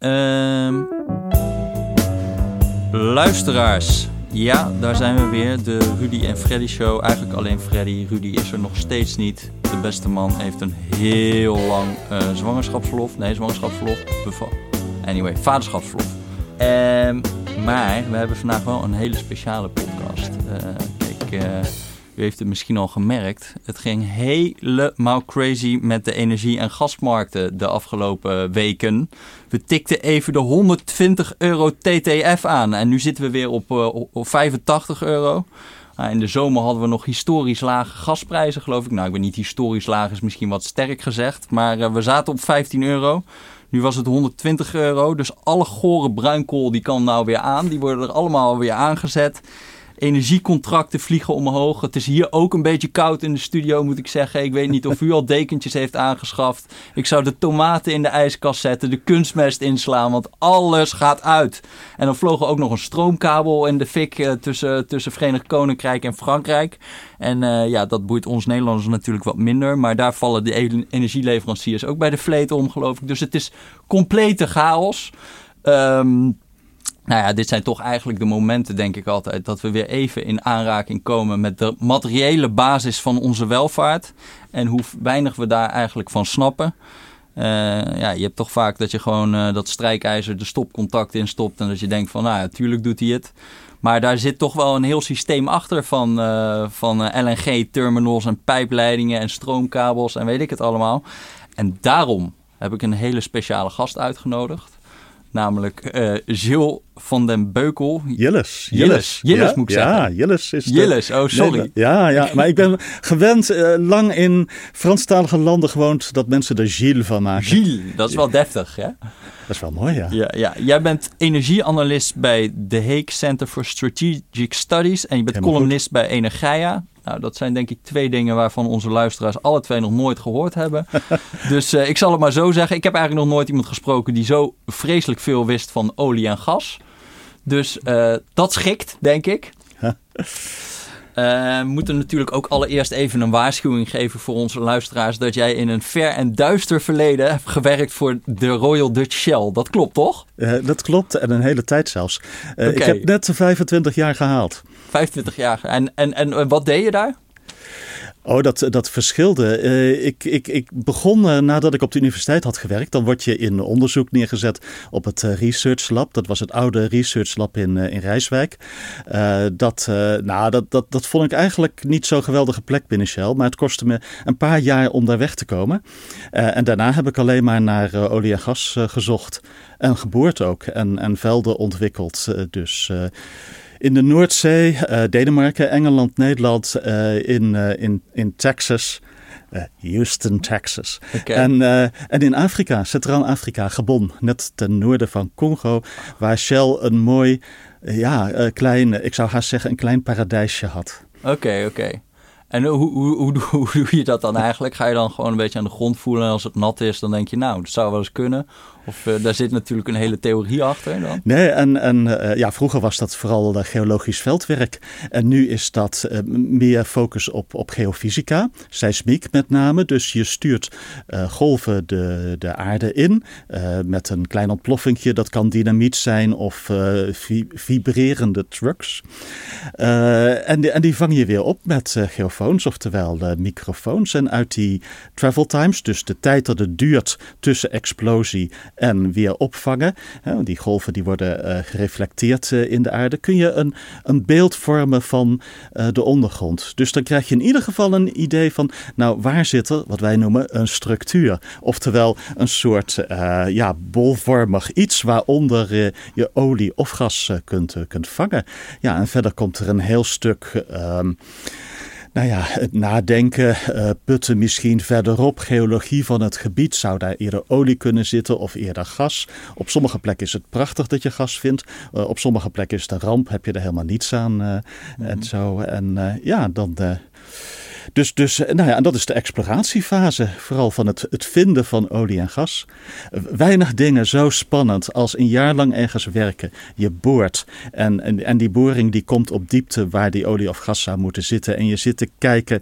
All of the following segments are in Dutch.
Ehm luisteraars, ja, daar zijn we weer. De Rudy en Freddy show. Eigenlijk alleen Freddy. Rudy is er nog steeds niet. De beste man heeft een heel lang uh, zwangerschapsverlof. Nee, zwangerschapsverlof. Anyway, vaderschapsverlof. Um, maar we hebben vandaag wel een hele speciale podcast. Uh, kijk, uh, u heeft het misschien al gemerkt. Het ging helemaal crazy met de energie- en gasmarkten de afgelopen weken. We tikten even de 120 euro TTF aan. En nu zitten we weer op, uh, op 85 euro. Nou, in de zomer hadden we nog historisch lage gasprijzen, geloof ik. Nou, ik ben niet historisch laag, is misschien wat sterk gezegd. Maar uh, we zaten op 15 euro. Nu was het 120 euro. Dus alle gore bruinkool die kan nou weer aan. Die worden er allemaal weer aangezet. Energiecontracten vliegen omhoog. Het is hier ook een beetje koud in de studio, moet ik zeggen. Ik weet niet of u al dekentjes heeft aangeschaft. Ik zou de tomaten in de ijskast zetten, de kunstmest inslaan, want alles gaat uit. En dan vlogen ook nog een stroomkabel in de fik uh, tussen, tussen Verenigd Koninkrijk en Frankrijk. En uh, ja, dat boeit ons Nederlanders natuurlijk wat minder. Maar daar vallen de energieleveranciers ook bij de vleet om, geloof ik. Dus het is complete chaos. Um, nou ja, dit zijn toch eigenlijk de momenten, denk ik altijd, dat we weer even in aanraking komen met de materiële basis van onze welvaart. En hoe weinig we daar eigenlijk van snappen. Uh, ja, je hebt toch vaak dat je gewoon uh, dat strijkijzer de stopcontact instopt en dat je denkt van, nou ja, tuurlijk doet hij het. Maar daar zit toch wel een heel systeem achter van, uh, van LNG-terminals en pijpleidingen en stroomkabels en weet ik het allemaal. En daarom heb ik een hele speciale gast uitgenodigd. Namelijk Gilles van den Beukel. Jilles. Jilles, Jilles ja, moet ik zeggen. Ja, Jilles is Jilles, oh sorry. Nee, ja, ja, maar ik ben gewend uh, lang in Franstalige landen gewoond dat mensen er Gilles van maken. Gilles, dat is wel deftig, hè? Dat is wel mooi, ja. ja. Ja, Jij bent energieanalist bij The Hague Center for Strategic Studies en je bent Helemaal columnist goed. bij Energia. Nou, dat zijn denk ik twee dingen waarvan onze luisteraars alle twee nog nooit gehoord hebben. dus uh, ik zal het maar zo zeggen. Ik heb eigenlijk nog nooit iemand gesproken die zo vreselijk veel wist van olie en gas. Dus uh, dat schikt, denk ik. Uh, we moeten natuurlijk ook allereerst even een waarschuwing geven voor onze luisteraars dat jij in een ver en duister verleden hebt gewerkt voor de Royal Dutch Shell. Dat klopt toch? Uh, dat klopt en een hele tijd zelfs. Uh, okay. Ik heb net 25 jaar gehaald. 25 jaar. En, en, en wat deed je daar? Oh, dat, dat verschilde. Uh, ik, ik, ik begon uh, nadat ik op de universiteit had gewerkt. Dan word je in onderzoek neergezet op het uh, Research Lab. Dat was het oude Research Lab in, in Rijswijk. dat, nou, dat, dat, dat vond ik eigenlijk niet zo'n geweldige plek binnen Shell. Maar het kostte me een paar jaar om daar weg te komen. en daarna heb ik alleen maar naar olie en gas gezocht. En geboord ook. En, en velden ontwikkeld. dus in de Noordzee, uh, Denemarken, Engeland, Nederland, uh, in, uh, in, in Texas. Houston, Texas. Okay. En, en in Afrika, Centraal-Afrika, Gabon, net ten noorden van Congo, waar Shell een mooi, ja, klein, ik zou haast zeggen, een klein paradijsje had. Oké, okay, oké. Okay. En hoe, hoe, hoe, hoe, doe je dat dan eigenlijk? Ga je dan gewoon een beetje aan de grond voelen en als het nat is, dan denk je, nou, dat zou wel eens kunnen. Of uh, daar zit natuurlijk een hele theorie achter dan? Nee, en, en uh, ja, vroeger was dat vooral geologisch veldwerk. En nu is dat meer focus op, op geofysica, seismiek met name. Dus je stuurt golven de, de aarde in met een klein ontploffingje. Dat kan dynamiet zijn of vi vibrerende trucks. en, die, en die vang je weer op met geofoons, oftewel microfoons. En uit die travel times, dus de tijd dat het duurt tussen explosie en weer opvangen. Die golven die worden uh, gereflecteerd uh, in de aarde. Kun je een, een beeld vormen van uh, de ondergrond. Dus dan krijg je in ieder geval een idee van, nou waar zit er wat wij noemen een structuur. Oftewel een soort ja, bolvormig iets waaronder je olie of gas kunt, kunt vangen. Ja, en verder komt er een heel stuk nou ja, het nadenken, uh, putten misschien verderop, geologie van het gebied. Zou daar eerder olie kunnen zitten of eerder gas? Op sommige plekken is het prachtig dat je gas vindt. Uh, op sommige plekken is het een ramp, heb je er helemaal niets aan. Uh, mm -hmm. En zo. En ja, dan Dus, dus nou ja, en dat is de exploratiefase, vooral van het, het vinden van olie en gas. Weinig dingen zo spannend als een jaar lang ergens werken. Je boort en, en, en die boring die komt op diepte waar die olie of gas zou moeten zitten. En je zit te kijken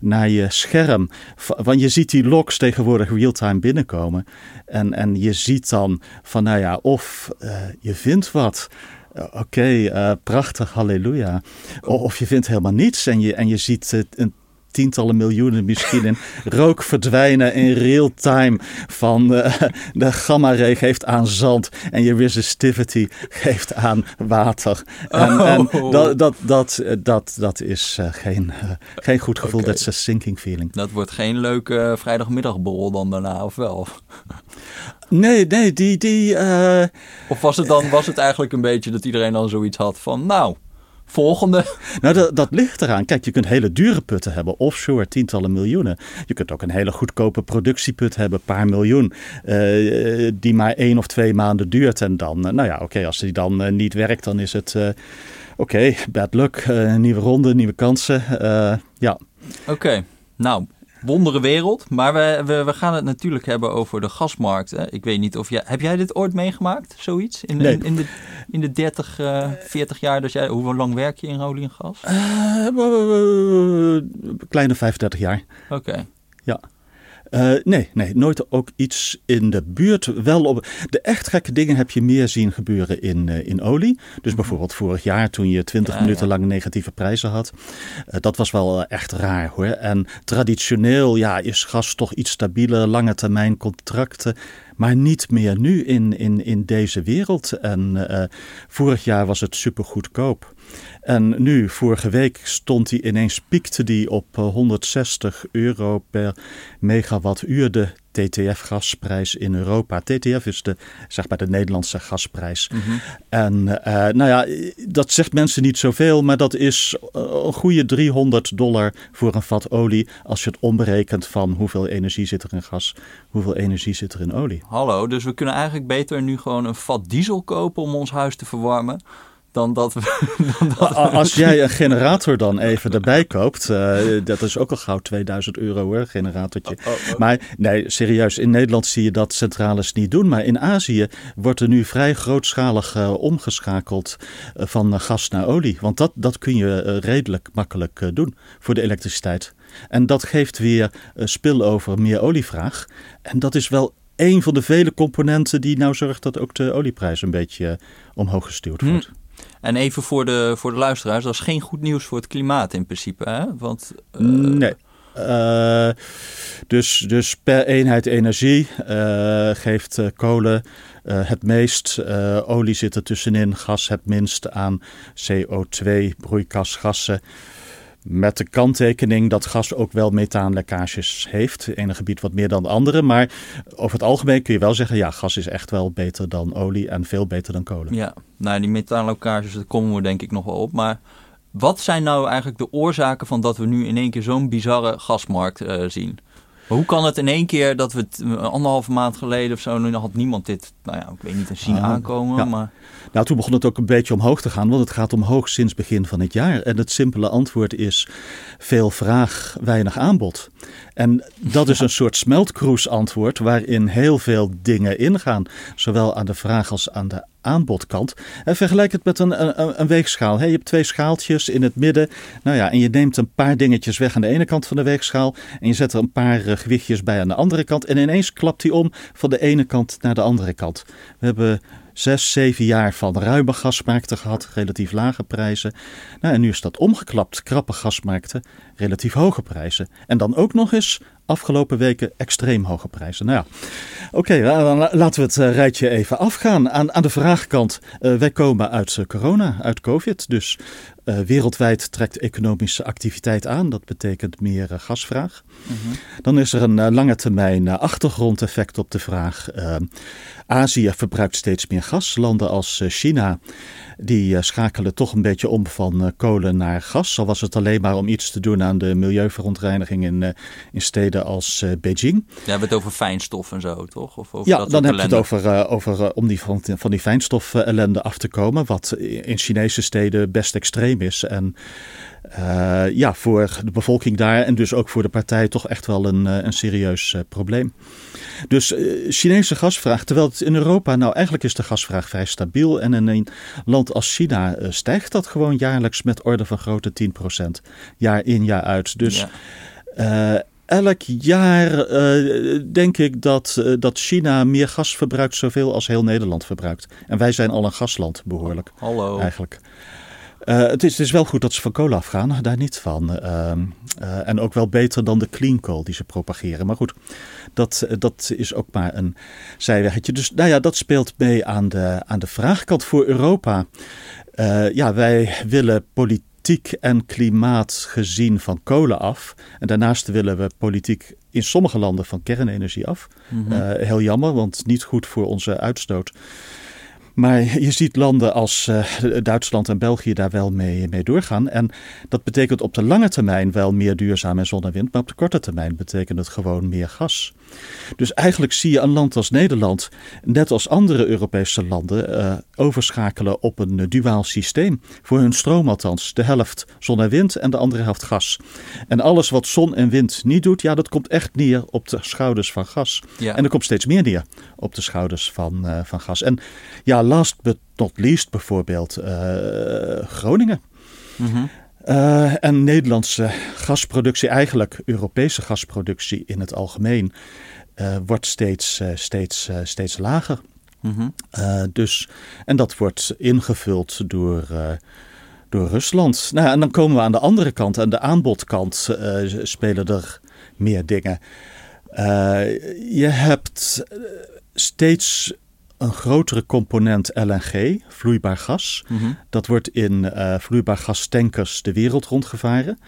naar je scherm, want je ziet die logs tegenwoordig real-time binnenkomen. En, en je ziet dan van, nou ja, of uh, je vindt wat. Oké, okay, uh, prachtig, halleluja. Of je vindt helemaal niets en je, en je ziet uh, tientallen miljoenen misschien in rook verdwijnen in real time van uh, de gamma-ray geeft aan zand en je resistivity geeft aan water. En, Oh. en dat, dat, dat, dat, dat is uh, geen, uh, geen goed gevoel, dat is een sinking feeling. Dat wordt geen leuke vrijdagmiddagborrel dan daarna, of wel? Nee, nee, die... die Of was het dan was het eigenlijk een beetje dat iedereen dan zoiets had van, nou, volgende. Nou, dat, dat ligt eraan. Kijk, je kunt hele dure putten hebben, offshore, tientallen miljoenen. Je kunt ook een hele goedkope productieput hebben, paar miljoen, uh, die maar één of twee maanden duurt. En dan, uh, nou ja, oké, okay, als die dan uh, niet werkt, dan is het, oké, okay, bad luck, nieuwe ronde, nieuwe kansen. ja. Oké, okay. nou, wondere wereld. Maar we, we, we, gaan het natuurlijk hebben over de gasmarkt. Hè? Ik weet niet of jij... Heb jij dit ooit meegemaakt, zoiets? In, nee. in, in, de, in de 30, uh, 40 jaar dat jij... Hoe lang werk je in olie en gas? Uh, kleine 35 jaar. Oké. Okay. Ja. Uh, nee, nee, nooit ook iets in de buurt. Wel op, de echt gekke dingen heb je meer zien gebeuren in, uh, in olie. Dus bijvoorbeeld vorig jaar toen je 20 ja, minuten ja. lang negatieve prijzen had. Uh, dat was wel echt raar hoor. En traditioneel ja, is gas toch iets stabieler, lange termijn contracten. Maar niet meer nu in, in, in deze wereld. En vorig jaar was het super goedkoop. En nu, vorige week, stond hij ineens, piekte die op 160 euro per megawattuur de TTF-gasprijs in Europa. TTF is de, zeg maar, de Nederlandse gasprijs. Mm -hmm. En uh, nou ja, dat zegt mensen niet zoveel, maar dat is een goede 300 dollar voor een vat olie. Als je het omberekent van hoeveel energie zit er in gas, hoeveel energie zit er in olie. Hallo, dus we kunnen eigenlijk beter nu gewoon een vat diesel kopen om ons huis te verwarmen dan dat we. Dan dat we Als jij een generator dan even erbij koopt, uh, dat is ook al gauw 2000 euro hoor, generatortje. Oh, oh, oh. Maar nee, serieus, in Nederland zie je dat centrales niet doen. Maar in Azië wordt er nu vrij grootschalig uh, omgeschakeld uh, van gas naar olie. Want dat, dat kun je redelijk makkelijk doen voor de elektriciteit. En dat geeft weer spillover meer olievraag. En dat is wel een van de vele componenten die nou zorgt dat ook de olieprijs een beetje omhoog gestuurd wordt. Hm. En even voor de, voor de luisteraars, dat is geen goed nieuws voor het klimaat in principe, hè? Want, uh... Nee. Uh, dus, dus per eenheid energie uh, geeft kolen het meest, olie zit er tussenin, gas het minst aan CO2, broeikasgassen. Met de kanttekening dat gas ook wel methaanlekkages heeft. Het ene gebied wat meer dan de andere. Maar over het algemeen kun je wel zeggen: ja, gas is echt wel beter dan olie en veel beter dan kolen. Ja, nou, die methaanlekkages, daar komen we denk ik nog wel op. Maar wat zijn nou eigenlijk de oorzaken van dat we nu in één keer zo'n bizarre gasmarkt uh, zien? Maar hoe kan het in één keer dat we het anderhalve maand geleden of zo, nu had niemand dit, nou ja, ik weet niet, zien uh, aankomen, ja. maar... Nou, toen begon het ook een beetje omhoog te gaan, want het gaat omhoog sinds begin van het jaar. En het simpele antwoord is veel vraag, weinig aanbod. En dat is een soort smeltkroes antwoord waarin heel veel dingen ingaan. Zowel aan de vraag als aan de aanbodkant. En vergelijk het met een, een, weegschaal. He, je hebt twee schaaltjes in het midden. Nou ja, en je neemt een paar dingetjes weg aan de ene kant van de weegschaal. En je zet er een paar uh, gewichtjes bij aan de andere kant. En ineens klapt die om van de ene kant naar de andere kant. We hebben zes, zeven jaar van ruime gasmarkten gehad, relatief lage prijzen. Nou, en nu is dat omgeklapt, krappe gasmarkten, relatief hoge prijzen. En dan ook nog eens afgelopen weken extreem hoge prijzen. Nou ja, oké, dan laten we het uh, rijtje even afgaan. Aan, aan de vraagkant, uh, wij komen uit uh, corona, uit covid. Dus wereldwijd trekt economische activiteit aan. Dat betekent meer gasvraag. Mhm. Dan is er een lange termijn achtergrondeffect op de vraag. Azië verbruikt steeds meer gas. Landen als China die schakelen toch een beetje om van kolen naar gas. Al was het alleen maar om iets te doen aan de milieuverontreiniging in, in steden als Beijing. Ja, we hebben het over fijnstof en zo, toch? Of over ja, dat dan heb je je het over, over om die, van, van die fijnstof ellende af te komen. Wat in Chinese steden best extreem is. En uh, ja, voor de bevolking daar en dus ook voor de partij toch echt wel een, uh, een serieus uh, probleem. Dus Chinese gasvraag, terwijl het in Europa, nou eigenlijk is de gasvraag vrij stabiel. En in een land als China stijgt dat gewoon jaarlijks met orde van grootte 10%. Jaar in, jaar uit. Dus ja. elk jaar denk ik dat, dat China meer gas verbruikt zoveel als heel Nederland verbruikt. En wij zijn al een gasland behoorlijk. Hallo. Eigenlijk. Uh, het, is, wel goed dat ze van kolen afgaan, daar niet van. Uh, uh, en ook wel beter dan de clean coal die ze propageren. Maar goed, dat, dat is ook maar een zijweggetje. Dus nou ja, dat speelt mee aan de, aan de vraagkant voor Europa. ja, wij willen politiek en klimaat gezien van kolen af. En daarnaast willen we politiek in sommige landen van kernenergie af. Mm -hmm. heel jammer, want niet goed voor onze uitstoot. Maar je ziet landen als uh, Duitsland en België daar wel mee, mee doorgaan. En dat betekent op de lange termijn wel meer duurzaam en zonnewind. Maar op de korte termijn betekent het gewoon meer gas. Dus eigenlijk zie je een land als Nederland, net als andere Europese landen, uh, overschakelen op een duaal systeem. Voor hun stroom althans. De helft zon en wind en de andere helft gas. En alles wat zon en wind niet doet, ja, dat komt echt neer op de schouders van gas. Ja. En er komt steeds meer neer op de schouders van, uh, van gas. En ja, last but not least bijvoorbeeld uh, Groningen. Mm -hmm. Uh, en Nederlandse gasproductie, eigenlijk Europese gasproductie in het algemeen, uh, wordt steeds, steeds, steeds lager. Mm -hmm. dus, en dat wordt ingevuld door, door Rusland. Nou, en dan komen we aan de andere kant, aan de aanbodkant spelen er meer dingen. je hebt steeds een grotere component LNG, vloeibaar gas. Mm -hmm. Dat wordt in uh, vloeibaar gastankers de wereld rondgevaren.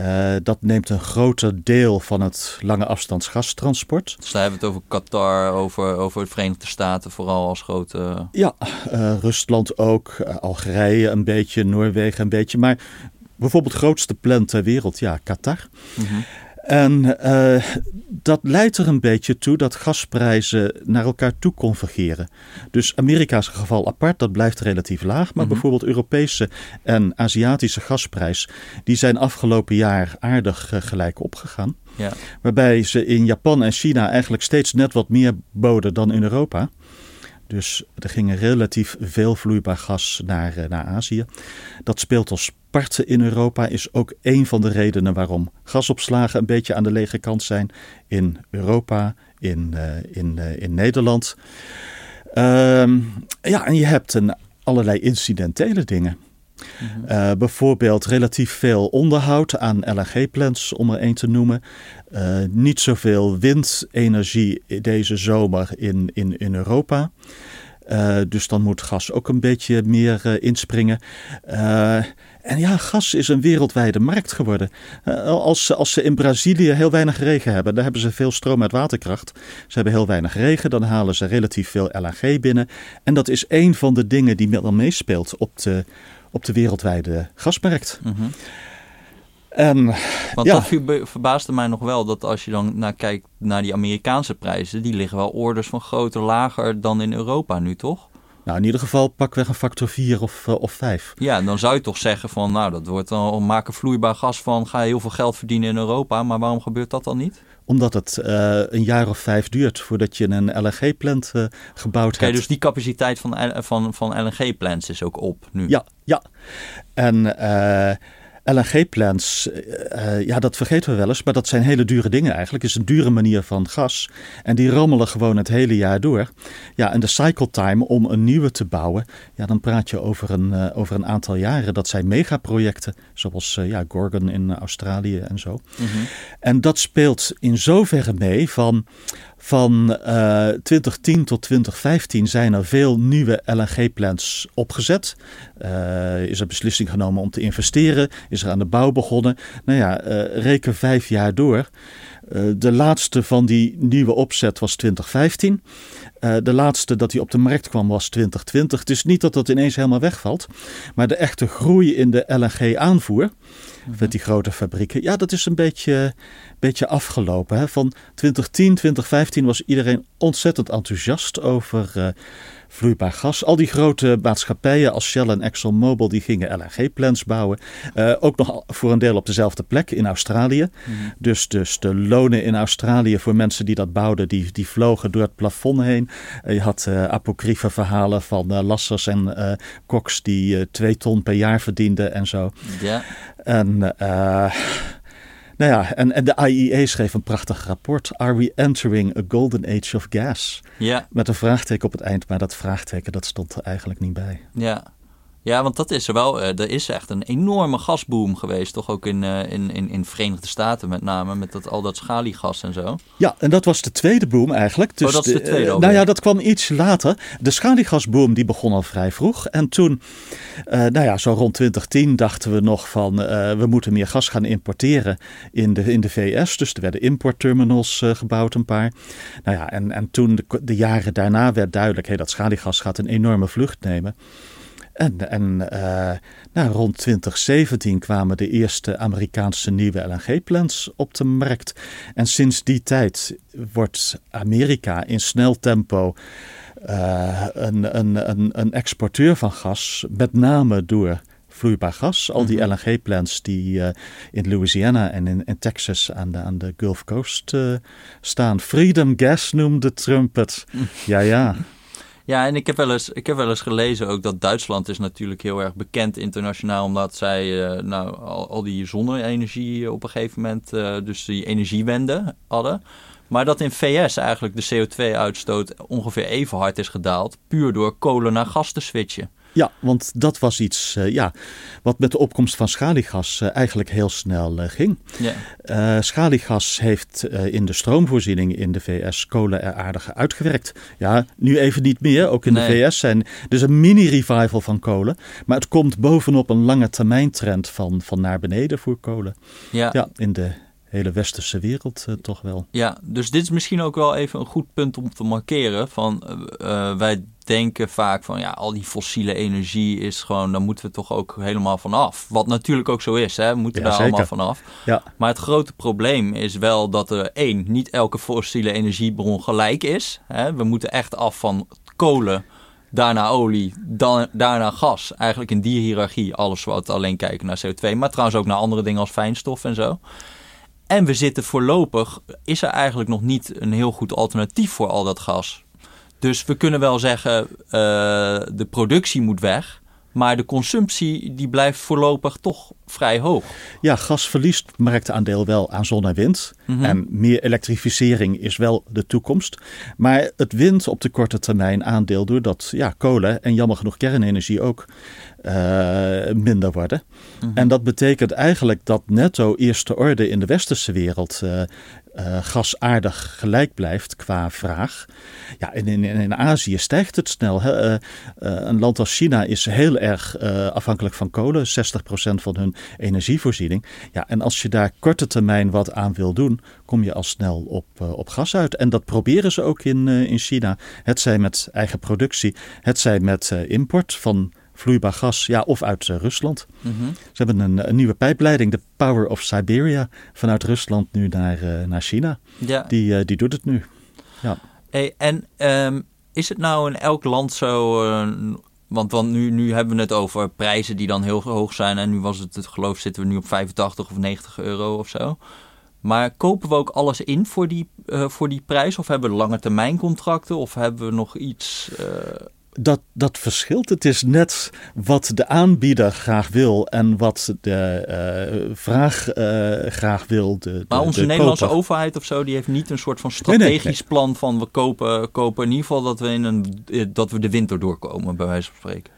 Uh, dat neemt een groter deel van het lange afstands gastransport. Dus daar hebben we het over Qatar, over, over de Verenigde Staten vooral als grote... Ja, uh, Rusland ook, Algerije een beetje, Noorwegen een beetje. Maar bijvoorbeeld grootste plant ter wereld, ja, Qatar. Mm -hmm. En uh, dat leidt er een beetje toe dat gasprijzen naar elkaar toe convergeren. Dus Amerika's geval apart, dat blijft relatief laag. Maar mm -hmm. bijvoorbeeld Europese en Aziatische gasprijs, die zijn afgelopen jaar aardig uh, gelijk opgegaan. Ja. Waarbij ze in Japan en China eigenlijk steeds net wat meer boden dan in Europa. Dus er ging relatief veel vloeibaar gas naar, uh, naar Azië. Dat speelt als parten in Europa is ook een van de redenen waarom gasopslagen een beetje aan de lege kant zijn in Europa, in, uh, in, uh, in Nederland. Uh, ja, en je hebt een, allerlei incidentele dingen. Mm-hmm. Uh, bijvoorbeeld relatief veel onderhoud aan LNG-plants, om er één te noemen. Uh, niet zoveel windenergie deze zomer in, in, in Europa. Uh, dus dan moet gas ook een beetje meer inspringen. En ja, gas is een wereldwijde markt geworden. Als, als ze in Brazilië heel weinig regen hebben, dan hebben ze veel stroom uit waterkracht. Ze hebben heel weinig regen, dan halen ze relatief veel LNG binnen. En dat is een van de dingen die dan meespeelt op de, op de wereldwijde gasmarkt. Mm -hmm. En, Want ja. dat verbaasde mij nog wel dat als je dan naar kijkt naar die Amerikaanse prijzen, die liggen wel orders van groter lager dan in Europa nu, toch? Nou, in ieder geval pakweg een factor 4 of, uh, of 5. Ja, dan zou je toch zeggen van, nou, dat wordt dan maken vloeibaar gas van, ga je heel veel geld verdienen in Europa. Maar waarom gebeurt dat dan niet? Omdat het uh, een jaar of vijf duurt voordat je een LNG-plant uh, gebouwd okay, hebt. Dus die capaciteit van, van, van LNG-plants is ook op nu? Ja, ja. En LNG-plants, uh, ja, dat vergeten we wel eens, maar dat zijn hele dure dingen eigenlijk. Het is een dure manier van gas. En die rammelen gewoon het hele jaar door. Ja, en de cycle time om een nieuwe te bouwen, ja, dan praat je over een, uh, over een aantal jaren. Dat zijn megaprojecten, zoals uh, ja, Gorgon in Australië en zo. Mm -hmm. En dat speelt in zoverre mee van van uh, 2010 tot 2015 zijn er veel nieuwe LNG-plants opgezet. Uh, is er beslissing genomen om te investeren? Is er aan de bouw begonnen? Nou ja, uh, reken vijf jaar door. de laatste van die nieuwe opzet was 2015. De laatste dat hij op de markt kwam was 2020. Het is niet dat dat ineens helemaal wegvalt. Maar de echte groei in de LNG-aanvoer met mhm. die grote fabrieken. Ja, dat is een beetje, beetje afgelopen. Hè? Van 2010, 2015 was iedereen ontzettend enthousiast over uh, vloeibaar gas. Al die grote maatschappijen als Shell en ExxonMobil die gingen LNG-plants bouwen. Uh, ook nog voor een deel op dezelfde plek in Australië. Mhm. dus, dus de lonen in Australië voor mensen die dat bouwden, die, die vlogen door het plafond heen. Uh, je had uh, apocryfe verhalen van lassers en koks die twee ton per jaar verdienden en zo. Ja. En, nou ja, en, en de IEA schreef een prachtig rapport. Are we entering a golden age of gas? Ja. Met een vraagteken op het eind, maar dat vraagteken dat stond er eigenlijk niet bij. Ja. Ja, want dat is er wel. Uh, er is echt een enorme gasboom geweest, toch ook in, uh, in, in, in de Verenigde Staten met name, met dat, al dat schaliegas en zo. Ja, en dat was de tweede boom eigenlijk. Dus oh, dat is de tweede uh, Nou ja, dat kwam iets later. De schaliegasboom die begon al vrij vroeg. En toen, nou ja, zo rond 2010 dachten we nog van, we moeten meer gas gaan importeren in de, in de VS. Dus er werden importterminals gebouwd, een paar. Nou ja, en, en toen de, de jaren daarna werd duidelijk, hey, dat schaliegas gaat een enorme vlucht nemen. En, en uh, nou, rond 2017 kwamen de eerste Amerikaanse nieuwe LNG-plants op de markt. En sinds die tijd wordt Amerika in snel tempo uh, een, een, een, een exporteur van gas, met name door vloeibaar gas. Al die mhm. LNG-plants die uh, in Louisiana en in, in, Texas aan de, aan de Gulf Coast uh, staan. Freedom Gas noemde Trump het. Mm. Ja, ja. Ja, en ik heb, wel eens, ik heb wel eens gelezen ook dat Duitsland is natuurlijk heel erg bekend internationaal. Omdat zij uh, nou, al, die zonne-energie op een gegeven moment, uh, dus die energiewende hadden. Maar dat in VS eigenlijk de CO2-uitstoot ongeveer even hard is gedaald. Puur door kolen naar gas te switchen. Ja, want dat was iets uh, ja, wat met de opkomst van schaliegas uh, eigenlijk heel snel uh, ging. Ja. schaliegas heeft in de stroomvoorziening in de VS kolen er aardig uitgewerkt. Ja, nu even niet meer. Ook in nee. de VS zijn dus een mini-revival van kolen. Maar het komt bovenop een lange termijn trend van, van naar beneden voor kolen. Ja. ja in de hele westerse wereld toch wel. Ja, dus dit is misschien ook wel even een goed punt om te markeren. Van, wij denken vaak van ja, al die fossiele energie is gewoon, dan moeten we toch ook helemaal vanaf. Wat natuurlijk ook zo is, hè, we moeten daar allemaal vanaf. Ja. Maar het grote probleem is wel dat er één, niet elke fossiele energiebron gelijk is. Hè. We moeten echt af van kolen, daarna olie, dan, daarna gas. Eigenlijk in die hiërarchie, alles wat alleen kijken naar CO2, maar trouwens ook naar andere dingen als fijnstof en zo. En we zitten voorlopig, is er eigenlijk nog niet een heel goed alternatief voor al dat gas. Dus we kunnen wel zeggen, uh, de productie moet weg. Maar de consumptie die blijft voorlopig toch vrij hoog. Ja, gas verliest marktaandeel wel aan zon en wind. Mhm. En meer elektrificering is wel de toekomst. Maar het wint op de korte termijn aandeel doordat ja, kolen en jammer genoeg kernenergie ook uh, minder worden. Mhm. En dat betekent eigenlijk dat netto eerste orde in de westerse wereld uh, uh, gas aardig gelijk blijft qua vraag. Ja, en in, in, in Azië stijgt het snel. Hè? Uh, een land als China is heel erg afhankelijk van kolen, 60% van hun energievoorziening. Ja, en als je daar korte termijn wat aan wil doen, kom je al snel op, op gas uit. En dat proberen ze ook in, in China. Het zij met eigen productie, het zij met import van vloeibaar gas, ja, of uit uh, Rusland. Mm -hmm. Ze hebben een, een, nieuwe pijpleiding, de Power of Siberia, vanuit Rusland nu naar, uh, naar China. Ja. Die, uh, die doet het nu. Ja. Hey, en um, is het nou in elk land zo... want, want nu, nu hebben we het over prijzen die dan heel hoog zijn. En nu was het, het geloof, zitten we nu op 85 of 90 euro of zo. Maar kopen we ook alles in voor die, uh, voor die prijs? Of hebben we lange termijn contracten? Of hebben we nog iets... Uh dat, dat verschilt. Het is net wat de aanbieder graag wil en wat de uh, vraag uh, graag wil. De, maar onze de Nederlandse koper. overheid of zo, die heeft niet een soort van strategisch nee, nee, nee. plan van we kopen, kopen in ieder geval dat we, in een, dat we de winter doorkomen, bij wijze van spreken.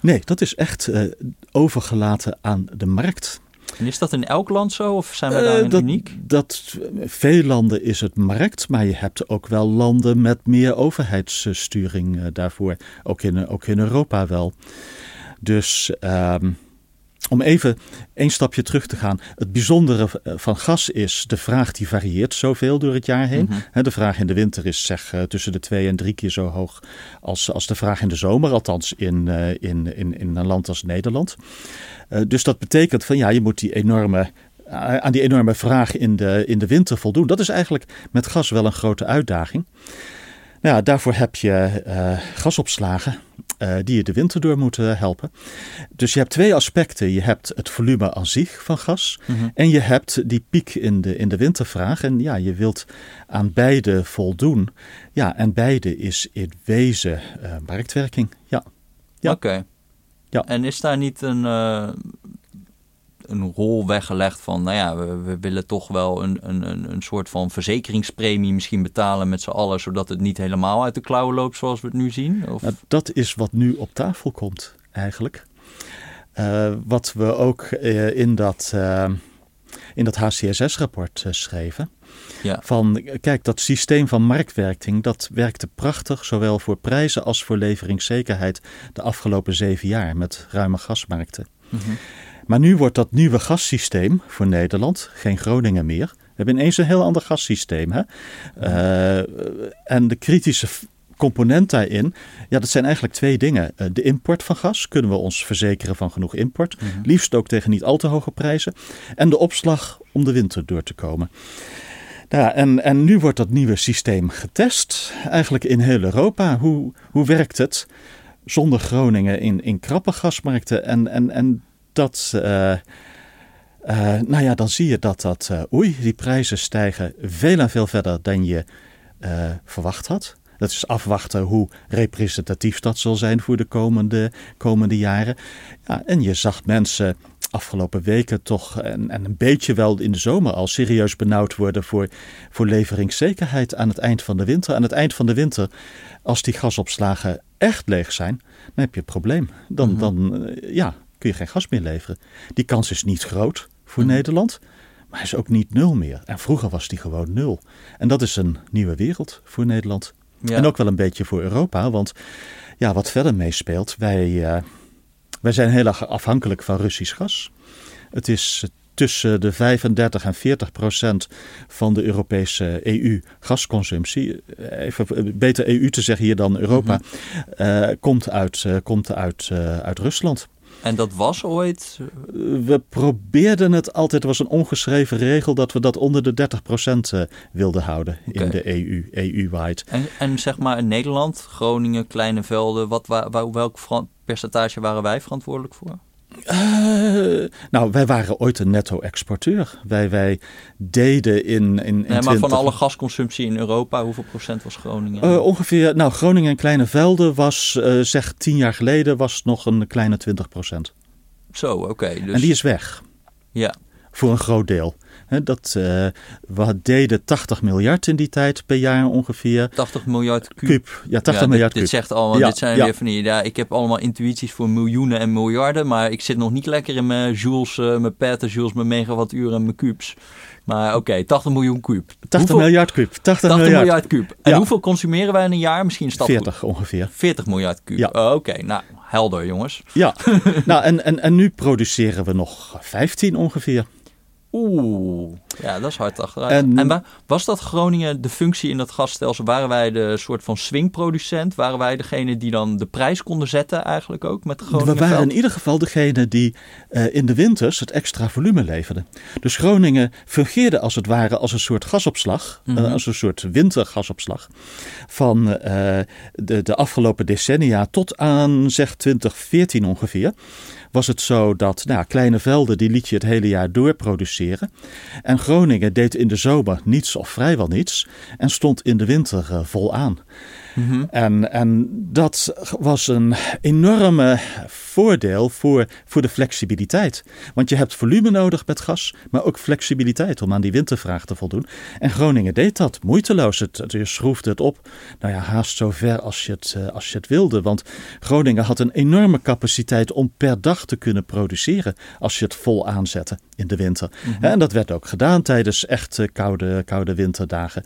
Nee, dat is echt uh, overgelaten aan de markt. En is dat in elk land zo of zijn we daarin uh, dat, uniek? Dat, veel landen is het markt, maar je hebt ook wel landen met meer overheidssturing uh, daarvoor. Ook in, ook in Europa wel. Dus um, om even één stapje terug te gaan. Het bijzondere van gas is, de vraag die varieert zoveel door het jaar heen. De vraag in de winter is zeg tussen de twee en drie keer zo hoog als, als de vraag in de zomer. Althans in, in, in, in een land als Nederland. Dus dat betekent van ja, je moet die enorme aan die enorme vraag in de, in de winter voldoen. Dat is eigenlijk met gas wel een grote uitdaging. Nou ja, daarvoor heb je uh, gasopslagen uh, die je de winter door moeten helpen. Dus je hebt twee aspecten. Je hebt het volume aan zich van gas mm-hmm. en je hebt die piek in de, in de wintervraag. En ja, je wilt aan beide voldoen. Ja, en beide is in wezen uh, marktwerking. Ja. ja. Oké. Ja. En is daar niet een een rol weggelegd van, nou ja, we, we willen toch wel een, een, een soort van verzekeringspremie misschien betalen met z'n allen, zodat het niet helemaal uit de klauwen loopt zoals we het nu zien? Of? Nou, dat is wat nu op tafel komt eigenlijk. Uh, wat we ook uh, in dat, uh, in dat HCSS-rapport schreven. Ja. Van kijk, dat systeem van marktwerking dat werkte prachtig, zowel voor prijzen als voor leveringszekerheid de afgelopen zeven jaar met ruime gasmarkten. Mm -hmm. Maar nu wordt dat nieuwe gassysteem voor Nederland, geen Groningen meer. We hebben ineens een heel ander gassysteem. Hè? Uh, en de kritische component daarin, ja, dat zijn eigenlijk twee dingen. Uh, de import van gas, kunnen we ons verzekeren van genoeg import. Mm -hmm. Liefst ook tegen niet al te hoge prijzen. En de opslag om de winter door te komen. Ja, en, en nu wordt dat nieuwe systeem getest, eigenlijk in heel Europa. Hoe, hoe werkt het zonder Groningen in, in krappe gasmarkten? En, en, en dat. Uh, uh, nou ja, dan zie je dat dat. Uh, oei, die prijzen stijgen veel en veel verder dan je verwacht had. Dat is afwachten hoe representatief dat zal zijn voor de komende, komende jaren. Ja, en je zag mensen afgelopen weken toch en, en, een beetje wel in de zomer al serieus benauwd worden voor, voor leveringszekerheid aan het eind van de winter. Aan het eind van de winter, als die gasopslagen echt leeg zijn, dan heb je een probleem. Dan, mm -hmm. dan ja, kun je geen gas meer leveren. Die kans is niet groot voor mhm. Nederland, maar hij is ook niet nul meer. En vroeger was die gewoon nul. En dat is een nieuwe wereld voor Nederland. En ook wel een beetje voor Europa, want ja, wat verder meespeelt, wij, uh, wij zijn heel erg afhankelijk van Russisch gas. Het is tussen de 35 en 40 procent van de Europese EU-gasconsumptie, even beter EU te zeggen hier dan Europa, mm uh, komt, uit, uh, komt uit, uit Rusland. En dat was ooit? We probeerden het altijd, er was een ongeschreven regel dat we dat onder de 30% eh, wilden houden in de EU, EU-wide. En, en zeg maar in Nederland, Groningen, Kleine Velden, wat, waar, welk percentage waren wij verantwoordelijk voor? Uh, nou, wij waren ooit een netto-exporteur. Wij, wij deden in. in, in nee, maar van alle gasconsumptie in Europa, hoeveel procent was Groningen? Uh, ongeveer. Nou, Groningen en Kleine Velden was, uh, zeg tien jaar geleden, was nog een kleine 20 procent. Zo, oké. dus... En die is weg. Ja. Voor een groot deel dat, uh, we deden 80 miljard in die tijd per jaar ongeveer. 80 miljard kuub. Ja, 80 miljard dit, dit zegt allemaal, dit zijn weer van die, ja, ik heb allemaal intuïties voor miljoenen en miljarden, maar ik zit nog niet lekker in mijn joules, uh, mijn petajoules, mijn megawattuur en mijn kubus. Maar oké, 80 miljoen kuub. 80 hoeveel? miljard kuub. 80, 80 miljard. miljard kuub. En hoeveel consumeren wij in een jaar? Misschien stap 40 ongeveer. 40 miljard kuub. Ja. Oh, oké, nou, helder jongens. Ja, nou en, en, en nu produceren we nog 15 ongeveer. Oeh, ja, dat is hard achteruit. En, en, was dat Groningen de functie in dat gasstelsel? Waren wij de soort van swingproducent? Waren wij degene die dan de prijs konden zetten eigenlijk ook met Groningen? We waren in ieder geval degene die uh, in de winters het extra volume leverde. Dus Groningen fungeerde als het ware als een soort gasopslag, mm -hmm. uh, als een soort wintergasopslag van uh, de, de afgelopen decennia tot aan zeg 2014 ongeveer was het zo dat nou, kleine velden die liet je het hele jaar door produceren. En Groningen deed in de zomer niets of vrijwel niets en stond in de winter uh, vol aan. En, en dat was een enorme voordeel voor, voor de flexibiliteit. Want je hebt volume nodig met gas, maar ook flexibiliteit om aan die wintervraag te voldoen. En Groningen deed dat moeiteloos. Het, het, je schroefde het op, nou ja, haast zo ver als je, het, als je het wilde. Want Groningen had een enorme capaciteit om per dag te kunnen produceren als je het vol aanzette in de winter. Mm-hmm. En dat werd ook gedaan tijdens echt koude, koude winterdagen.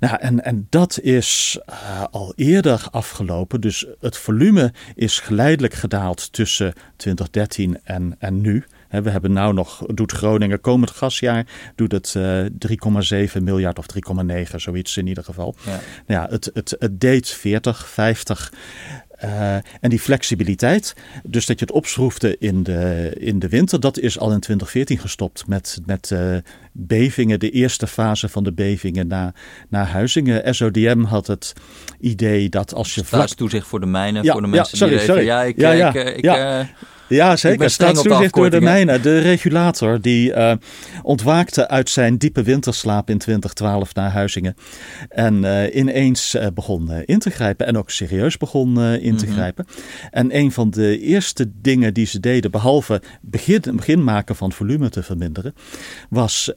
Nou, en, en dat is uh, al eerder afgelopen. Dus het volume is geleidelijk gedaald tussen 2013 en, en nu. We hebben nu nog, doet Groningen komend gasjaar, doet het uh, 3,7 miljard of 3,9, zoiets in ieder geval. Ja. ja, het, het, het deed 40, 50. Uh, en die flexibiliteit, dus dat je het opschroefde in de, in de winter, dat is al in 2014 gestopt met, met uh, bevingen, de eerste fase van de bevingen na, na Huizingen. SODM had het idee dat als je vlak... toezicht voor de mijnen, ja, voor de mensen ja, sorry, die sorry. ja, ik, ja, ja, ik, ik, ja. Ja, zeker. Staatstoezicht door de mijnen. De regulator die uh, ontwaakte uit zijn diepe winterslaap in 2012 naar Huizingen. En uh, ineens uh, begon in te grijpen. En ook serieus begon in te mm -hmm. grijpen. En een van de eerste dingen die ze deden, behalve begin, begin maken van volume te verminderen, was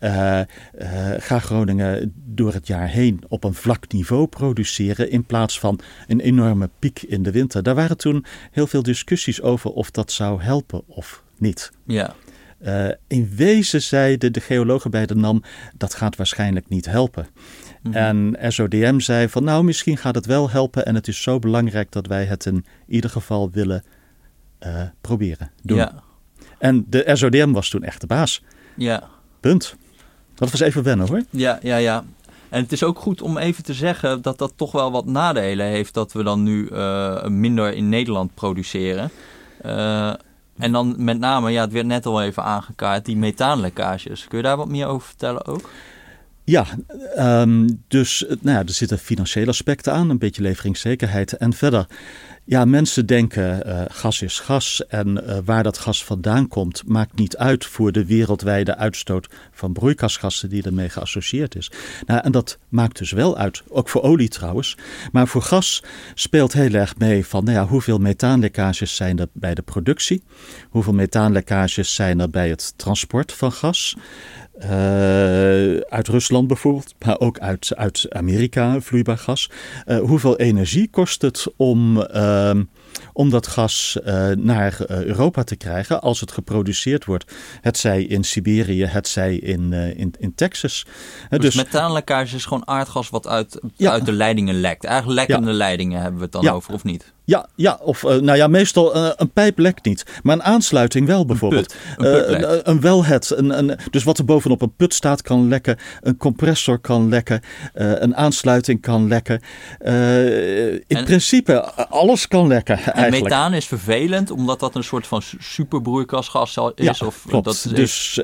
ga Groningen door het jaar heen op een vlak niveau produceren. In plaats van een enorme piek in de winter. Daar waren toen heel veel discussies over of dat zou helpen of niet. Ja. Uh, in wezen zeiden de geologen bij de NAM dat gaat waarschijnlijk niet helpen. Mm -hmm. En SODM zei van nou misschien gaat het wel helpen en het is zo belangrijk dat wij het in ieder geval willen uh, proberen doen. Ja. En de SODM was toen echt de baas. Ja. Punt. Dat was even wennen hoor. Ja, ja, ja. En het is ook goed om even te zeggen dat dat toch wel wat nadelen heeft dat we dan nu uh, minder in Nederland produceren. Uh, en dan met name, ja, het werd net al even aangekaart, die methaanlekkages. Kun je daar wat meer over vertellen ook? Ja, um, dus nou ja, er zitten financiële aspecten aan, een beetje leveringszekerheid. En verder ja, mensen denken uh, gas is gas en uh, waar dat gas vandaan komt maakt niet uit voor de wereldwijde uitstoot van broeikasgassen die ermee geassocieerd is. Nou, en dat maakt dus wel uit, ook voor olie trouwens. Maar voor gas speelt heel erg mee van nou ja, hoeveel methaanlekkages zijn er bij de productie, hoeveel methaanlekkages zijn er bij het transport van gas. Uh, uit Rusland bijvoorbeeld, maar ook uit, uit Amerika, vloeibaar gas. Uh, hoeveel energie kost het om, uh, om dat gas naar Europa te krijgen als het geproduceerd wordt? Het zij in Siberië, het zij in, in, in Texas. Dus, dus methaanlekkage is gewoon aardgas wat uit, ja. uit de leidingen lekt. Eigenlijk lekkende ja. leidingen hebben we het dan ja. over, of niet? Ja, ja of uh, nou ja, meestal uh, een pijp lekt niet. Maar een aansluiting wel bijvoorbeeld. Een, put, een, uh, een, een. Een, een, dus wat er bovenop een put staat kan lekken. Een compressor kan lekken. een aansluiting kan lekken. in en, principe, alles kan lekken eigenlijk. En methaan is vervelend omdat dat een soort van superbroeikasgas is? Ja, of, klopt. Dat dus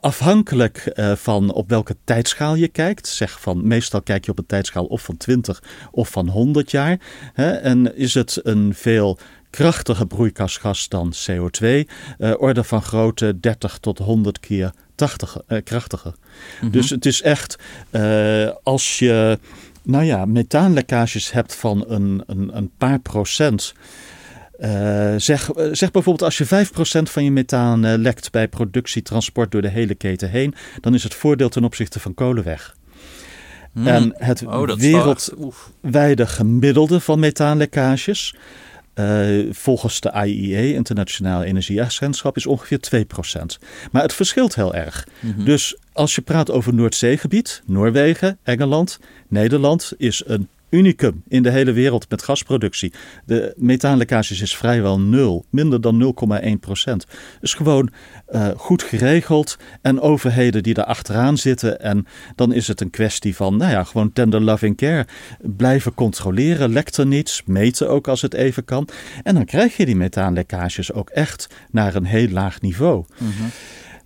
afhankelijk van op welke tijdschaal je kijkt. Zeg van, meestal kijk je op een tijdschaal of van 20 of van 100 jaar. Hè, en is het een veel krachtiger broeikasgas dan CO2. Uh, eh, orde van grootte 30 tot 100 keer 80, uh, krachtiger. Mm -hmm. Dus het is echt, uh, als je nou ja, methaanlekkages hebt van een, een, een paar procent. Uh, zeg, zeg bijvoorbeeld als je 5% van je methaan lekt bij productie, transport door de hele keten heen, dan is het voordeel ten opzichte van kolen weg. Mm. En het oh, wereldwijde gemiddelde van methaanlekkages, uh, volgens de IEA, Internationale Energieagentschap, is ongeveer 2%. Maar het verschilt heel erg. Mm -hmm. Dus als je praat over Noordzeegebied, Noorwegen, Engeland, Nederland is een unicum in de hele wereld met gasproductie. De methaanlekkages is vrijwel nul, minder dan 0,1 procent. Dus gewoon uh, goed geregeld en overheden die daar achteraan zitten. En dan is het een kwestie van, nou ja, gewoon tender loving care. Blijven controleren, lekt er niets, meten ook als het even kan. En dan krijg je die methaanlekkages ook echt naar een heel laag niveau. Mm -hmm.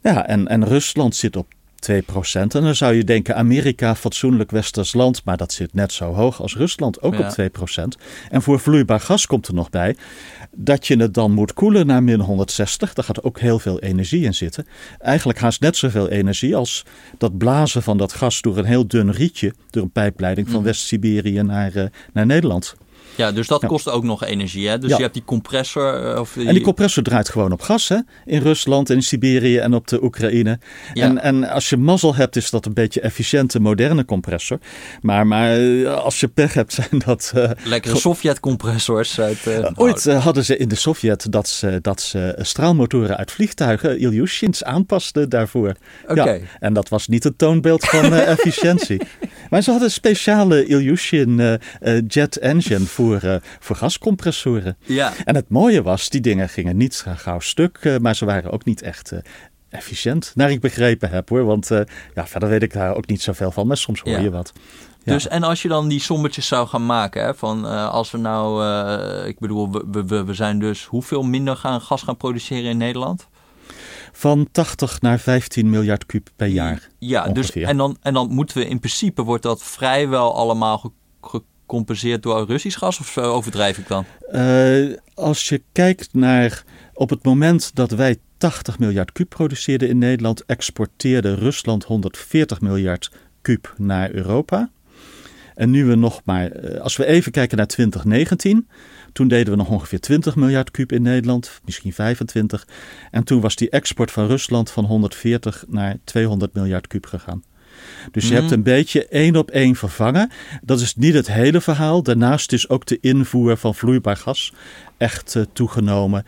Ja, en, en Rusland zit op 2%. En dan zou je denken, Amerika, fatsoenlijk westers land, maar dat zit net zo hoog als Rusland, ook ja. op 2%. En voor vloeibaar gas komt er nog bij dat je het dan moet koelen naar min 160. Daar gaat ook heel veel energie in zitten. Eigenlijk haast net zoveel energie als dat blazen van dat gas door een heel dun rietje, door een pijpleiding van mm. West-Siberië naar, uh, naar Nederland. Ja, dus dat kost ook nog energie. Hè? Dus je hebt die compressor. Of En die compressor draait gewoon op gas hè? in Rusland en in Siberië en op de Oekraïne. En, en als je mazzel hebt, is dat een beetje efficiënte, moderne compressor. Maar, maar als je pech hebt, zijn dat. Lekkere Sovjet-compressors. Uit, Ooit hadden ze in de Sovjet dat ze, dat ze straalmotoren uit vliegtuigen, Ilyushins, aanpasten daarvoor. Ja, en dat was niet het toonbeeld van uh, efficiëntie. maar ze hadden een speciale Ilyushin uh, jet engine voor, voor gascompressoren. Ja. En het mooie was, die dingen gingen niet gauw stuk, maar ze waren ook niet echt efficiënt, naar ik begrepen heb hoor. Want ja, verder weet ik daar ook niet zoveel van, maar soms hoor je wat. Ja. Dus en als je dan die sommetjes zou gaan maken, hè, van uh, als we nou, uh, ik bedoel, we, we, we zijn dus hoeveel minder gaan gas gaan produceren in Nederland? Van 80 naar 15 miljard kub per jaar. Ja, dus en dan, en dan moeten we in principe, wordt dat vrijwel allemaal gecompenseerd door Russisch gas of overdrijf ik dan? Uh, als je kijkt naar op het moment dat wij 80 miljard kub produceerden in Nederland, exporteerde Rusland 140 miljard kub naar Europa. En nu we nog maar, als we even kijken naar 2019, toen deden we nog ongeveer 20 miljard kub in Nederland, misschien 25. En toen was die export van Rusland van 140 naar 200 miljard kub gegaan. Dus je hebt Mhm. een beetje één op één vervangen. Dat is niet het hele verhaal. Daarnaast is ook de invoer van vloeibaar gas echt uh, toegenomen.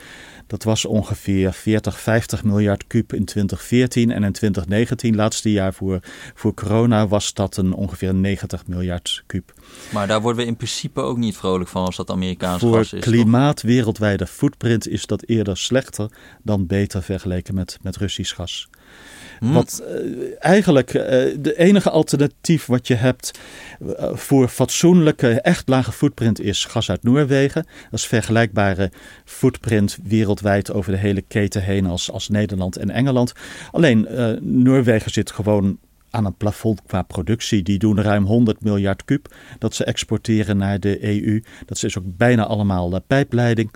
Dat was ongeveer 40, 50 miljard kub in 2014. En in 2019, laatste jaar voor, voor corona, was dat een ongeveer 90 miljard kub. Maar daar worden we in principe ook niet vrolijk van als dat Amerikaans voor gas is. klimaat, toch? wereldwijde footprint is dat eerder slechter dan beter vergeleken met, met Russisch gas. Hmm. Wat uh, eigenlijk uh, de enige alternatief wat je hebt uh, voor fatsoenlijke, echt lage footprint is gas uit Noorwegen. Dat is vergelijkbare footprint wereldwijd over de hele keten heen als, als Nederland en Engeland. Alleen Noorwegen zit gewoon aan een plafond qua productie. Die doen ruim 100 miljard kub dat ze exporteren naar de EU. Dat is ook bijna allemaal pijpleiding.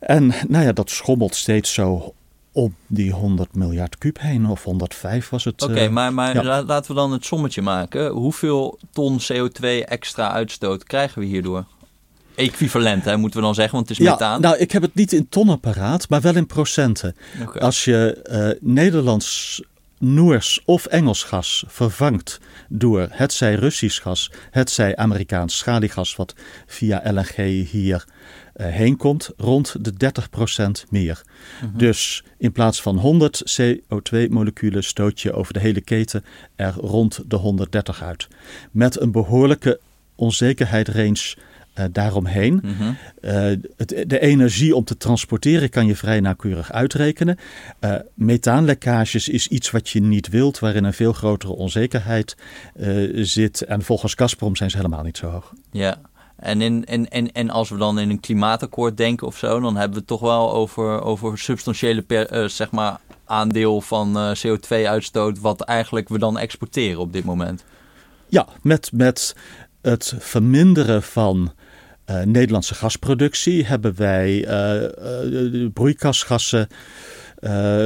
En nou ja, dat schommelt steeds zo om die 100 miljard kub heen, of 105 was het. Oké, okay, uh, maar, maar ja. laten we dan het sommetje maken. Hoeveel ton CO2 extra uitstoot krijgen we hierdoor? Equivalent, hè, moeten we dan zeggen, want het is ja, methaan. Nou, ik heb het niet in tonnen paraat, maar wel in procenten. Okay. Als je uh, Nederlands, Noors of Engels gas vervangt door hetzij Russisch gas, hetzij Amerikaans schaliegas, wat via LNG hier uh, heen komt, rond de 30% meer. -hmm. Dus in plaats van 100 CO2-moleculen stoot je over de hele keten er rond de 130 uit. Met een behoorlijke onzekerheidsrange uh, daaromheen. Mm -hmm. uh, het, de energie om te transporteren kan je vrij nauwkeurig uitrekenen. Uh, methaanlekkages is iets wat je niet wilt, waarin een veel grotere onzekerheid zit. En volgens Gazprom zijn ze helemaal niet zo hoog. Ja. En, in, en, en, en als we dan in een klimaatakkoord denken of zo, dan hebben we het toch wel over, over substantiële per, zeg maar aandeel van uh, CO2-uitstoot, wat eigenlijk we dan exporteren op dit moment. Ja, met, met het verminderen van uh, Nederlandse gasproductie hebben wij broeikasgassen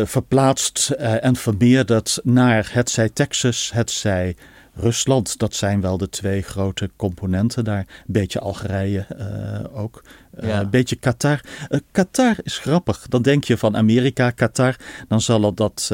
verplaatst en vermeerderd naar hetzij Texas, hetzij Rusland, dat zijn wel de twee grote componenten daar. Een beetje Algerije ook. Uh, ja. Een beetje Qatar. Uh, Qatar is grappig. Dan denk je van Amerika, Qatar. Dan zal dat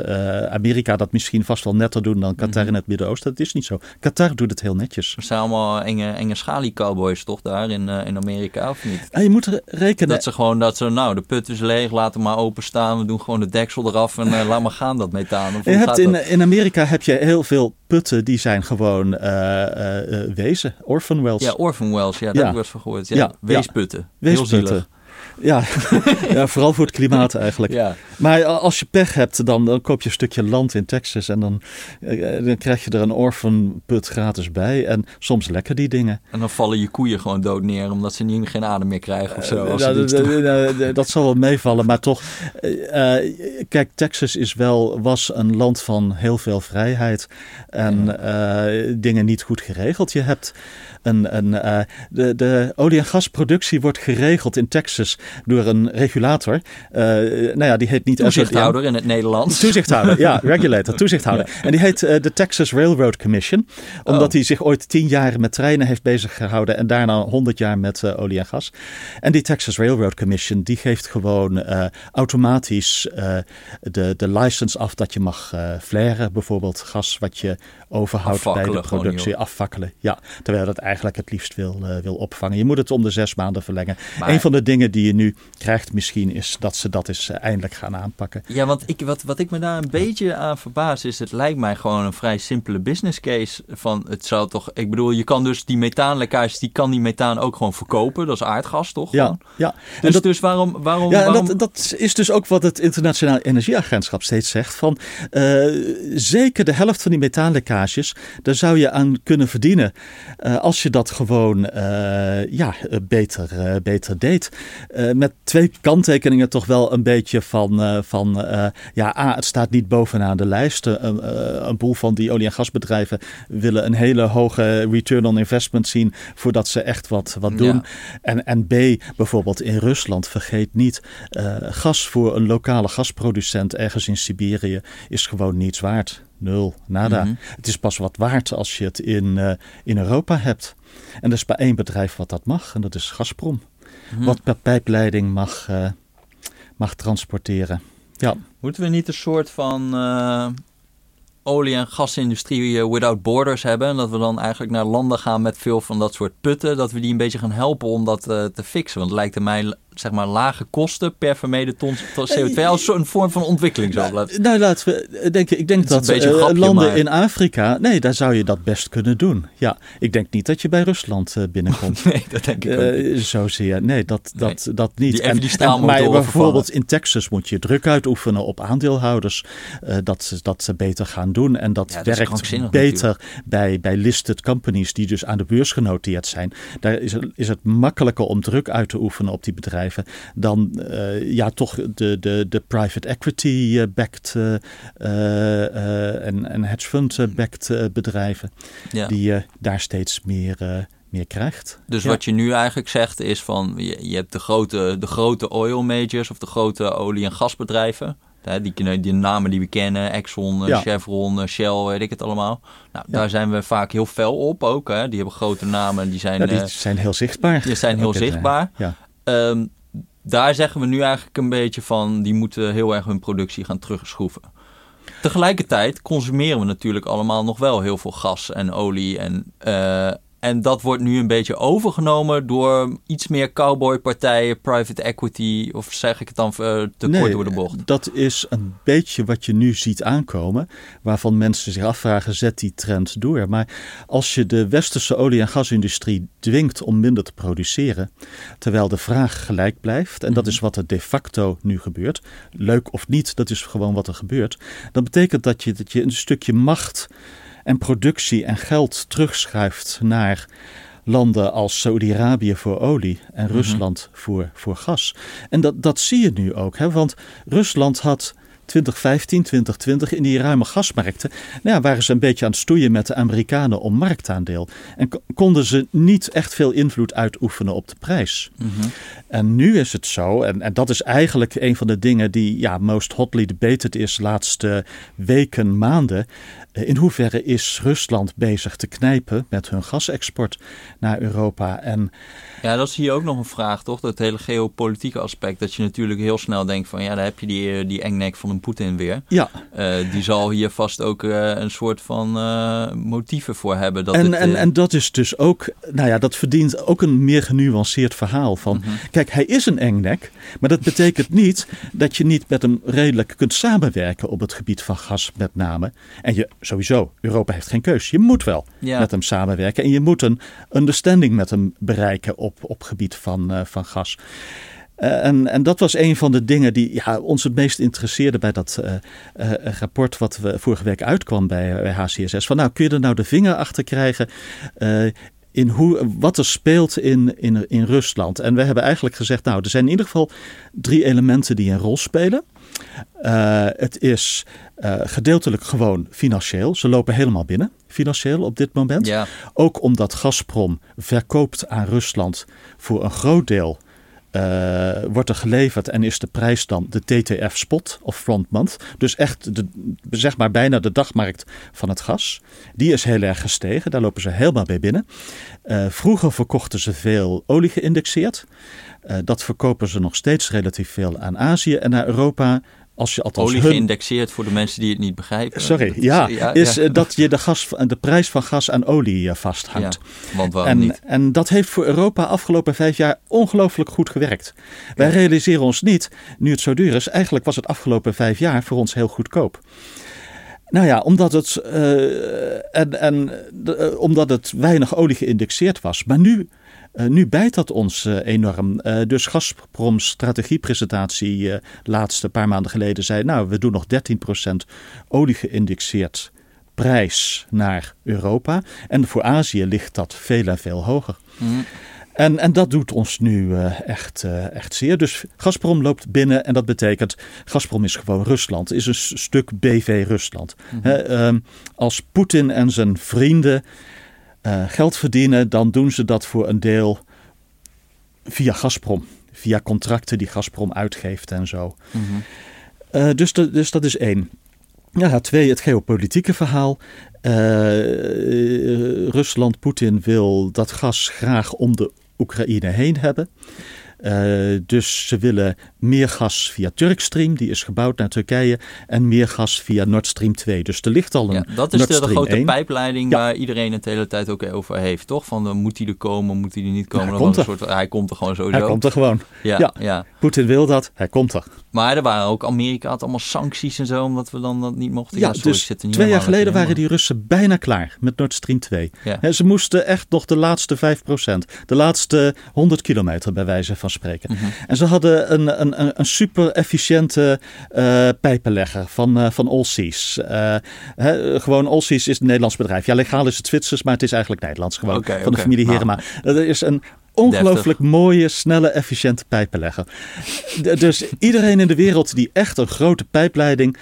Amerika dat misschien vast wel netter doen dan Qatar mm -hmm. in het Midden-Oosten. Dat is niet zo. Qatar doet het heel netjes. Er zijn allemaal enge, enge schalie-cowboys toch daar in, in Amerika, of niet? En je moet rekenen. Dat ze gewoon, dat ze, nou, de put is leeg, laat hem maar openstaan. We doen gewoon de deksel eraf en laat maar gaan dat methaan. je hebt in, in Amerika heb je heel veel putten die zijn gewoon uh, uh, wezen. Orphan wells. Ja, orphan wells. Ja, daar ja. heb ik wel eens van gehoord. Ja, ja. Weesputten. Ja. ja, vooral voor het klimaat eigenlijk. Ja. Maar als je pech hebt, dan, dan koop je een stukje land in Texas en dan, dan krijg je er een orphanput gratis bij. En soms lekker die dingen. En dan vallen je koeien gewoon dood neer omdat ze niet, geen adem meer krijgen of zo. Uh, dat, dat, dat zal wel meevallen, maar toch. Uh, kijk, Texas is wel, was een land van heel veel vrijheid en dingen niet goed geregeld. Je hebt een, een, uh, de, de olie- en gasproductie wordt geregeld in Texas door een regulator. Uh, nou ja, die heet niet Toezichthouder in het Nederlands. Toezichthouder, ja, regulator, toezichthouder. En die heet de Texas Railroad Commission, omdat oh. hij zich ooit tien jaar met treinen heeft bezig gehouden en daarna honderd jaar met olie en gas. En die Texas Railroad Commission, die geeft gewoon automatisch de, de license af dat je mag flaren, bijvoorbeeld gas wat je overhoudt bij de productie, afvakkelen. Ja, terwijl dat eigenlijk het liefst wil, uh, wil opvangen. Je moet het om de zes maanden verlengen. Maar, een van de dingen die je nu krijgt misschien is dat ze dat eens uh, eindelijk gaan aanpakken. Ja, want ik, wat, wat ik me daar een beetje aan verbaas is, het lijkt mij gewoon een vrij simpele business case van het zou toch, ik bedoel, je kan dus die methaanlekkages, die kan die methaan ook gewoon verkopen. Dat is aardgas, toch? Ja, ja. Dus, dat, dus waarom, waarom, ja, waarom... Dat, dat is dus ook wat het Internationaal Energieagentschap steeds zegt van uh, zeker de helft van die methaanlekkages daar zou je aan kunnen verdienen uh, als je dat gewoon uh, ja, beter, uh, beter deed. met twee kanttekeningen toch wel een beetje van, van ja, A, het staat niet bovenaan de lijst. Een, een boel van die olie- en gasbedrijven willen een hele hoge return on investment zien voordat ze echt wat, wat doen. Ja. En, en B, bijvoorbeeld in Rusland, vergeet niet, gas voor een lokale gasproducent ergens in Siberië is gewoon niets waard. Nul, nada. Mhm. Het is pas wat waard als je het in, uh, in Europa hebt. En er is maar één bedrijf wat dat mag, en dat is Gazprom. Mhm. Wat per pijpleiding mag, uh, mag transporteren. Ja. Moeten we niet een soort van uh, olie- en gasindustrie without borders hebben? En dat we dan eigenlijk naar landen gaan met veel van dat soort putten. Dat we die een beetje gaan helpen om dat te fixen. Want het lijkt mij zeg maar, lage kosten per vermeden ton CO2 als een vorm van ontwikkeling zo nou, nou, laten we denken. Ik denk dat uh, landen in Afrika, nee, daar zou je dat best kunnen doen. Ja, ik denk niet dat je bij Rusland uh, binnenkomt. nee, dat denk ik niet. Zozeer, nee, dat, dat, dat niet. Die, en, die en, maar bijvoorbeeld in Texas moet je druk uitoefenen op aandeelhouders dat ze dat beter gaan doen. En dat ja, werkt beter bij, bij listed companies die dus aan de beurs genoteerd zijn. Daar is het, is het makkelijker om druk uit te oefenen op die bedrijven dan uh, ja, toch de, de, de private equity-backed uh, uh, en, en hedge fund-backed bedrijven. Ja. Die je daar steeds meer meer krijgt. Dus ja. wat je nu eigenlijk zegt is van je, je, hebt de grote, de grote oil majors of de grote olie- en gasbedrijven. Die, die namen die we kennen, Exxon, ja. Chevron, Shell, weet ik het allemaal. Nou, ja. Daar zijn we vaak heel fel op ook. Hè. Die hebben grote namen, die zijn, die zijn heel zichtbaar. Die zijn heel zichtbaar. Um, daar zeggen we nu eigenlijk een beetje van, die moeten heel erg hun productie gaan terugschroeven. Tegelijkertijd consumeren we natuurlijk allemaal nog wel heel veel gas en olie en, uh, en dat wordt nu een beetje overgenomen door iets meer cowboypartijen, private equity, of zeg ik het dan uh, te kort door de bocht? Dat is een beetje wat je nu ziet aankomen, waarvan mensen zich afvragen: zet die trend door? Maar als je de westerse olie- en gasindustrie dwingt om minder te produceren, terwijl de vraag gelijk blijft, en dat is mhm. wat er de facto nu gebeurt, leuk of niet, dat is gewoon wat er gebeurt, dan betekent dat je, dat je een stukje macht en productie en geld terugschuift naar landen als Saudi-Arabië voor olie en mhm. Rusland voor, voor gas. En dat, dat zie je nu ook, hè? want Rusland had 2015, 2020 in die ruime gasmarkten, nou ja, waren ze een beetje aan het stoeien met de Amerikanen om marktaandeel. En konden ze niet echt veel invloed uitoefenen op de prijs. Mhm. En nu is het zo, en, en dat is eigenlijk een van de dingen die ja, most hotly debated is de laatste weken, maanden. Eh, in hoeverre is Rusland bezig te knijpen met hun gasexport naar Europa? En, ja, dat is hier ook nog een vraag, toch? Dat hele geopolitieke aspect. Dat je natuurlijk heel snel denkt van ja, daar heb je die, eh, die engnek van een Poetin weer. Ja. Uh, die zal hier vast ook uh, een soort van uh, motieven voor hebben. Dat en, het, en, en dat is dus ook, nou ja, dat verdient ook een meer genuanceerd verhaal. Van, -hmm. Kijk, hij is een engnek, maar dat betekent niet dat je niet met hem redelijk kunt samenwerken op het gebied van gas met name. En je sowieso, Europa heeft geen keus. Je moet wel ja. met hem samenwerken en je moet een understanding met hem bereiken op, op gebied van, uh, van gas. Uh, en, en, dat was een van de dingen die ja, ons het meest interesseerde bij dat uh, uh, rapport wat we vorige week uitkwam bij, bij HCSS. Van nou, kun je er nou de vinger achter krijgen in hoe, wat er speelt in, in, in Rusland? En we hebben eigenlijk gezegd, nou, er zijn in ieder geval drie elementen die een rol spelen. Uh, het is uh, gedeeltelijk gewoon financieel. Ze lopen helemaal binnen, financieel op dit moment. Ja. Ook omdat Gazprom verkoopt aan Rusland voor een groot deel wordt er geleverd en is de prijs dan de TTF spot of front month. Dus echt de, zeg maar bijna de dagmarkt van het gas. Die is heel erg gestegen, daar lopen ze helemaal bij binnen. vroeger verkochten ze veel olie geïndexeerd. Dat verkopen ze nog steeds relatief veel aan Azië en naar Europa als je althans Olie geïndexeerd voor de mensen die het niet begrijpen. Sorry, ja, is eh, dat je de, gas, de prijs van gas en olie eh, vasthangt. Ja, want waarom en, niet? En dat heeft voor Europa afgelopen vijf jaar ongelooflijk goed gewerkt. Wij realiseren ons niet, nu het zo duur is, eigenlijk was het afgelopen vijf jaar voor ons heel goedkoop. Nou ja, omdat het, uh, en, en, omdat het weinig olie geïndexeerd was. Maar nu uh, nu bijt dat ons uh, enorm. Uh, dus Gazprom's strategiepresentatie laatste paar maanden geleden zei: Nou, we doen nog 13% olie geïndexeerd prijs naar Europa. En voor Azië ligt dat veel en veel hoger. Mm. En, en dat doet ons nu echt, echt zeer. Dus Gazprom loopt binnen en dat betekent... Gazprom is gewoon Rusland, is een stuk BV Rusland. Mm -hmm. als Poetin en zijn vrienden uh, geld verdienen, dan doen ze dat voor een deel via Gazprom. Via contracten die Gazprom uitgeeft en zo. Mm -hmm. uh, dus, de, dus dat is één. Ja, twee, het geopolitieke verhaal. Uh, Rusland, Poetin wil dat gas graag om de Oekraïne heen hebben. Uh, dus ze willen meer gas via Turkstream, die is gebouwd naar Turkije, en meer gas via Nord Stream 2. Dus er ligt al een. Ja, dat is de, de, grote 1. pijpleiding ja. waar iedereen het de hele tijd ook over heeft, toch? Van uh, moet hij er komen, moet hij er niet komen? hij, komt er. Soort, hij komt er gewoon sowieso. Hij komt er gewoon. Ja, ja. ja. Poetin wil dat, hij komt er. Maar er waren ook, Amerika had allemaal sancties en zo, omdat we dan dat niet mochten. Ja, sorry, dus twee jaar geleden waren die Russen bijna klaar met Nord Stream 2. Ja. He, ze moesten echt nog de laatste 5%, de laatste 100 kilometer bij wijze van spreken. Mm -hmm. En ze hadden een, een, een super efficiënte uh, pijpenlegger van, uh, van Allseas. Uh, gewoon Allseas is een Nederlands bedrijf. Ja, legaal is het Zwitsers, maar het is eigenlijk Nederlands gewoon. Okay, van okay. de familie Herema. Nou. Er is een ongelooflijk mooie, snelle, efficiënte pijpenlegger. dus iedereen in de wereld die echt een grote pijpleiding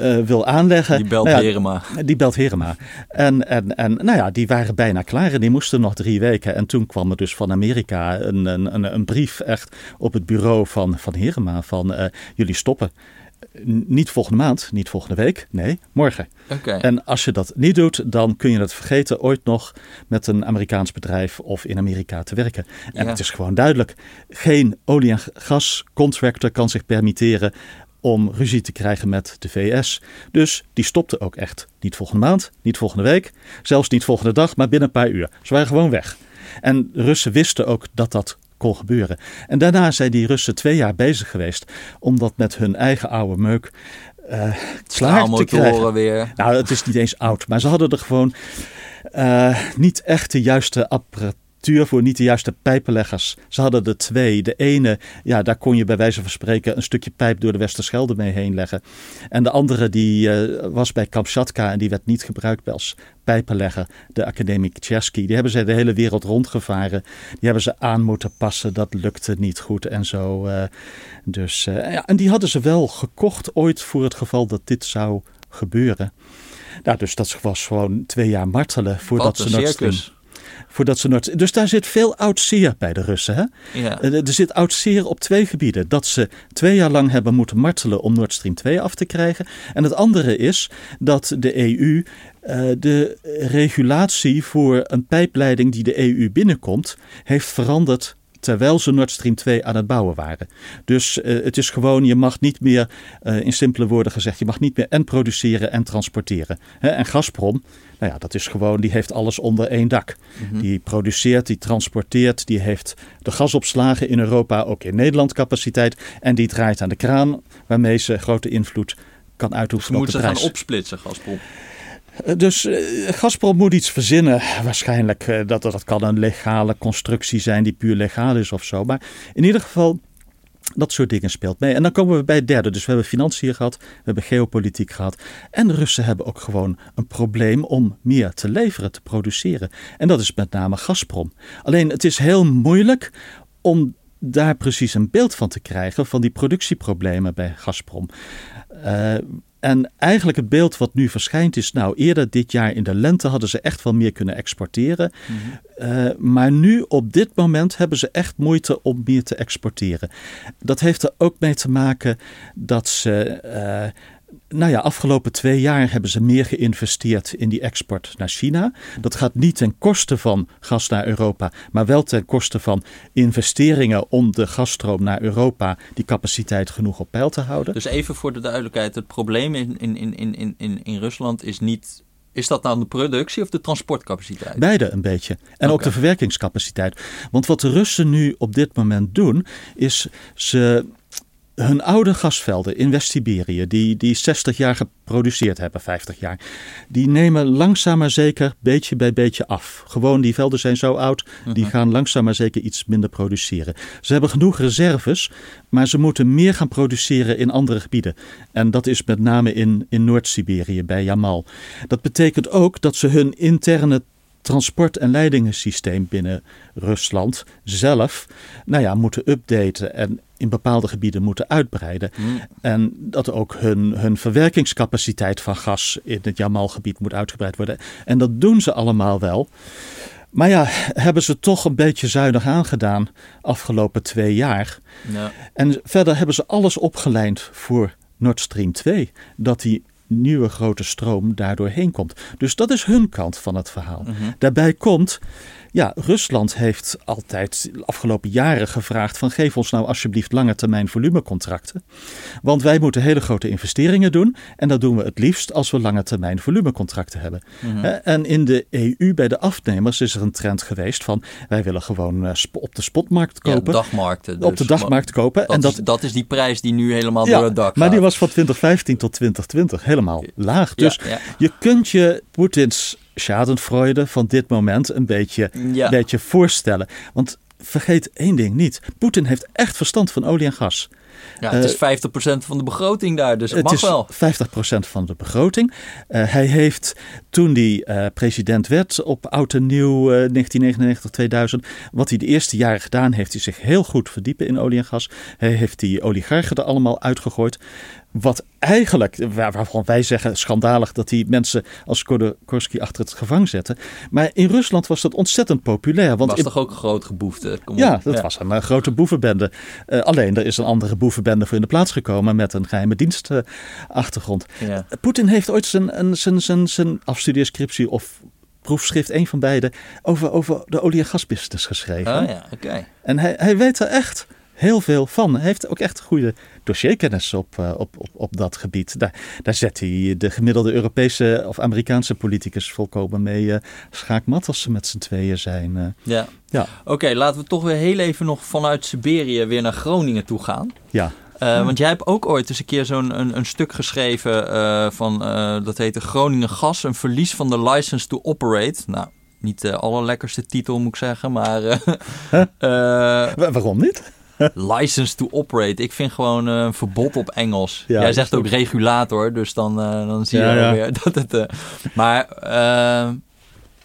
uh, wil aanleggen. Die belt nou ja, Herema. Die belt Herema. En, en, en nou ja, die waren bijna klaar en die moesten nog drie weken. En toen kwam er dus van Amerika een, een, een brief echt op het bureau van, van Herema van uh, jullie stoppen niet volgende maand, niet volgende week, nee, morgen. Okay. En als je dat niet doet, dan kun je het vergeten ooit nog met een Amerikaans bedrijf of in Amerika te werken. En ja. het is gewoon duidelijk, geen olie- en gascontractor kan zich permitteren om ruzie te krijgen met de VS. Dus die stopte ook echt. Niet volgende maand, niet volgende week, zelfs niet volgende dag, maar binnen een paar uur. Ze waren gewoon weg. En de Russen wisten ook dat dat kon gebeuren. En daarna zijn die Russen twee jaar bezig geweest om dat met hun eigen oude meuk uh, klaar te krijgen. Weer. Nou, het is niet eens oud, maar ze hadden er gewoon uh, niet echt de juiste apparatuur voor niet de juiste pijpenleggers. Ze hadden er twee. De ene, ja, daar kon je bij wijze van spreken een stukje pijp door de Westerschelde mee heen leggen. En de andere, die uh, was bij Kamchatka en die werd niet gebruikt als pijpenlegger, de academic Tchersky. Die hebben ze de hele wereld rondgevaren. Die hebben ze aan moeten passen. Dat lukte niet goed en zo. Uh, dus, uh, ja, en die hadden ze wel gekocht ooit voor het geval dat dit zou gebeuren. Nou, dus dat was gewoon twee jaar martelen voordat ze Nord Stream voordat ze Noord. Dus daar zit veel oud zeer bij de Russen. Hè? Ja. Er zit oud zeer op twee gebieden. Dat ze twee jaar lang hebben moeten martelen om Nord Stream 2 af te krijgen. En het andere is dat de EU uh, de regulatie voor een pijpleiding die de EU binnenkomt, heeft veranderd terwijl ze Nord Stream 2 aan het bouwen waren. Dus uh, het is gewoon, je mag niet meer, uh, in simpele woorden gezegd, je mag niet meer en produceren en transporteren. Hè? En Gazprom, nou ja, dat is gewoon, die heeft alles onder één dak. Mm -hmm. Die produceert, die transporteert, die heeft de gasopslagen in Europa, ook in Nederland capaciteit. En die draait aan de kraan, waarmee ze grote invloed kan uitoefenen op de prijs. Moet ze gaan opsplitsen, Gazprom? Dus uh, Gazprom moet iets verzinnen. Waarschijnlijk uh, dat dat kan een legale constructie zijn die puur legaal is of zo. Maar in ieder geval, dat soort dingen speelt mee. En dan komen we bij het derde. Dus we hebben financiën gehad, we hebben geopolitiek gehad. En de Russen hebben ook gewoon een probleem om meer te leveren, te produceren. En dat is met name Gazprom. Alleen het is heel moeilijk om daar precies een beeld van te krijgen van die productieproblemen bij Gazprom. Uh, En eigenlijk het beeld wat nu verschijnt is, nou eerder dit jaar in de lente hadden ze echt wel meer kunnen exporteren. Uh, maar nu op dit moment hebben ze echt moeite om meer te exporteren. Dat heeft er ook mee te maken dat ze uh, nou ja, afgelopen twee jaar hebben ze meer geïnvesteerd in die export naar China. Dat gaat niet ten koste van gas naar Europa, maar wel ten koste van investeringen om de gasstroom naar Europa, die capaciteit genoeg op peil te houden. Dus even voor de duidelijkheid: het probleem in, in, in, in, in, in Rusland is niet is dat nou de productie of de transportcapaciteit? Beide een beetje. En ook de verwerkingscapaciteit. Want wat de Russen nu op dit moment doen, is ze hun oude gasvelden in West-Siberië, die, die 60 jaar geproduceerd hebben, 50 jaar, die nemen langzaam maar zeker beetje bij beetje af. Gewoon, die velden zijn zo oud, die mhm. gaan langzaam maar zeker iets minder produceren. Ze hebben genoeg reserves, maar ze moeten meer gaan produceren in andere gebieden. En dat is met name in, in Noord-Siberië, bij Jamal. Dat betekent ook dat ze hun interne transport- en leidingensysteem binnen Rusland zelf nou ja, moeten updaten en in bepaalde gebieden moeten uitbreiden. Hmm. En dat ook hun, hun verwerkingscapaciteit van gas in het Jamalgebied moet uitgebreid worden. En dat doen ze allemaal wel. Maar ja, hebben ze toch een beetje zuinig aangedaan afgelopen twee jaar. Ja. En verder hebben ze alles opgelijnd voor Nord Stream 2. Dat die nieuwe grote stroom daardoor heen komt. Dus dat is hun kant van het verhaal. Mhm. Daarbij komt ja, Rusland heeft altijd de afgelopen jaren gevraagd van geef ons nou alsjeblieft lange termijn volumecontracten. Want wij moeten hele grote investeringen doen en dat doen we het liefst als we lange termijn volumecontracten hebben. Mhm. En in de EU bij de afnemers is er een trend geweest van wij willen gewoon eh, op de spotmarkt kopen. Ja, dagmarkten. Dus. Op de dagmarkt kopen. Dat en dat, is, dat is die prijs die nu helemaal door het dak gaat. Maar die was van 2015 tot 2020 helemaal laag. Dus je kunt je Poetins schadenfreude van dit moment een beetje, een beetje voorstellen. Want vergeet één ding niet. Poetin heeft echt verstand van olie en gas. Ja, het is 50% eh, van de begroting daar, dus het, het mag wel. 50% van de begroting. Uh, hij heeft toen hij uh, president werd op oud en nieuw 1999-2000, wat hij de eerste jaren gedaan heeft, hij zich heel goed verdiepen in olie en gas. Hij heeft die oligarchen er allemaal uitgegooid. Wat eigenlijk, waarvan wij zeggen schandalig dat die mensen als Kodorkovsky achter het gevangen zetten. Maar in Rusland was dat ontzettend populair. Want was toch ook een grote boefte? ja, dat was een, grote boevenbende. Uh, alleen er is een andere boevenbende voor in de plaats gekomen met een geheime dienstachtergrond. Ja. Poetin heeft ooit zijn, zijn, zijn, zijn afstudeerscriptie of proefschrift, een van beide, over, over de olie- en gasbusiness geschreven. Oh ja, oké. En hij, hij weet er echt heel veel van. Hij heeft ook echt goede dossierkennis op, uh, op, op, op dat gebied. Daar, daar zet hij de gemiddelde Europese of Amerikaanse politicus volkomen mee uh, schaakmat als ze met z'n tweeën zijn. Uh, ja. ja. Oké, laten we toch weer heel even nog vanuit Siberië weer naar Groningen toe gaan. Ja. Uh, want jij hebt ook ooit eens een keer zo'n een, een, stuk geschreven uh, van, uh, dat heette Groningen Gas, een verlies van de license to operate. Nou, niet de allerlekkerste titel moet ik zeggen, maar... Waarom niet? License to operate. Ik vind gewoon een verbod op Engels. Jij zegt ook regulator, dus dan, dan zie je ja, weer dat het... maar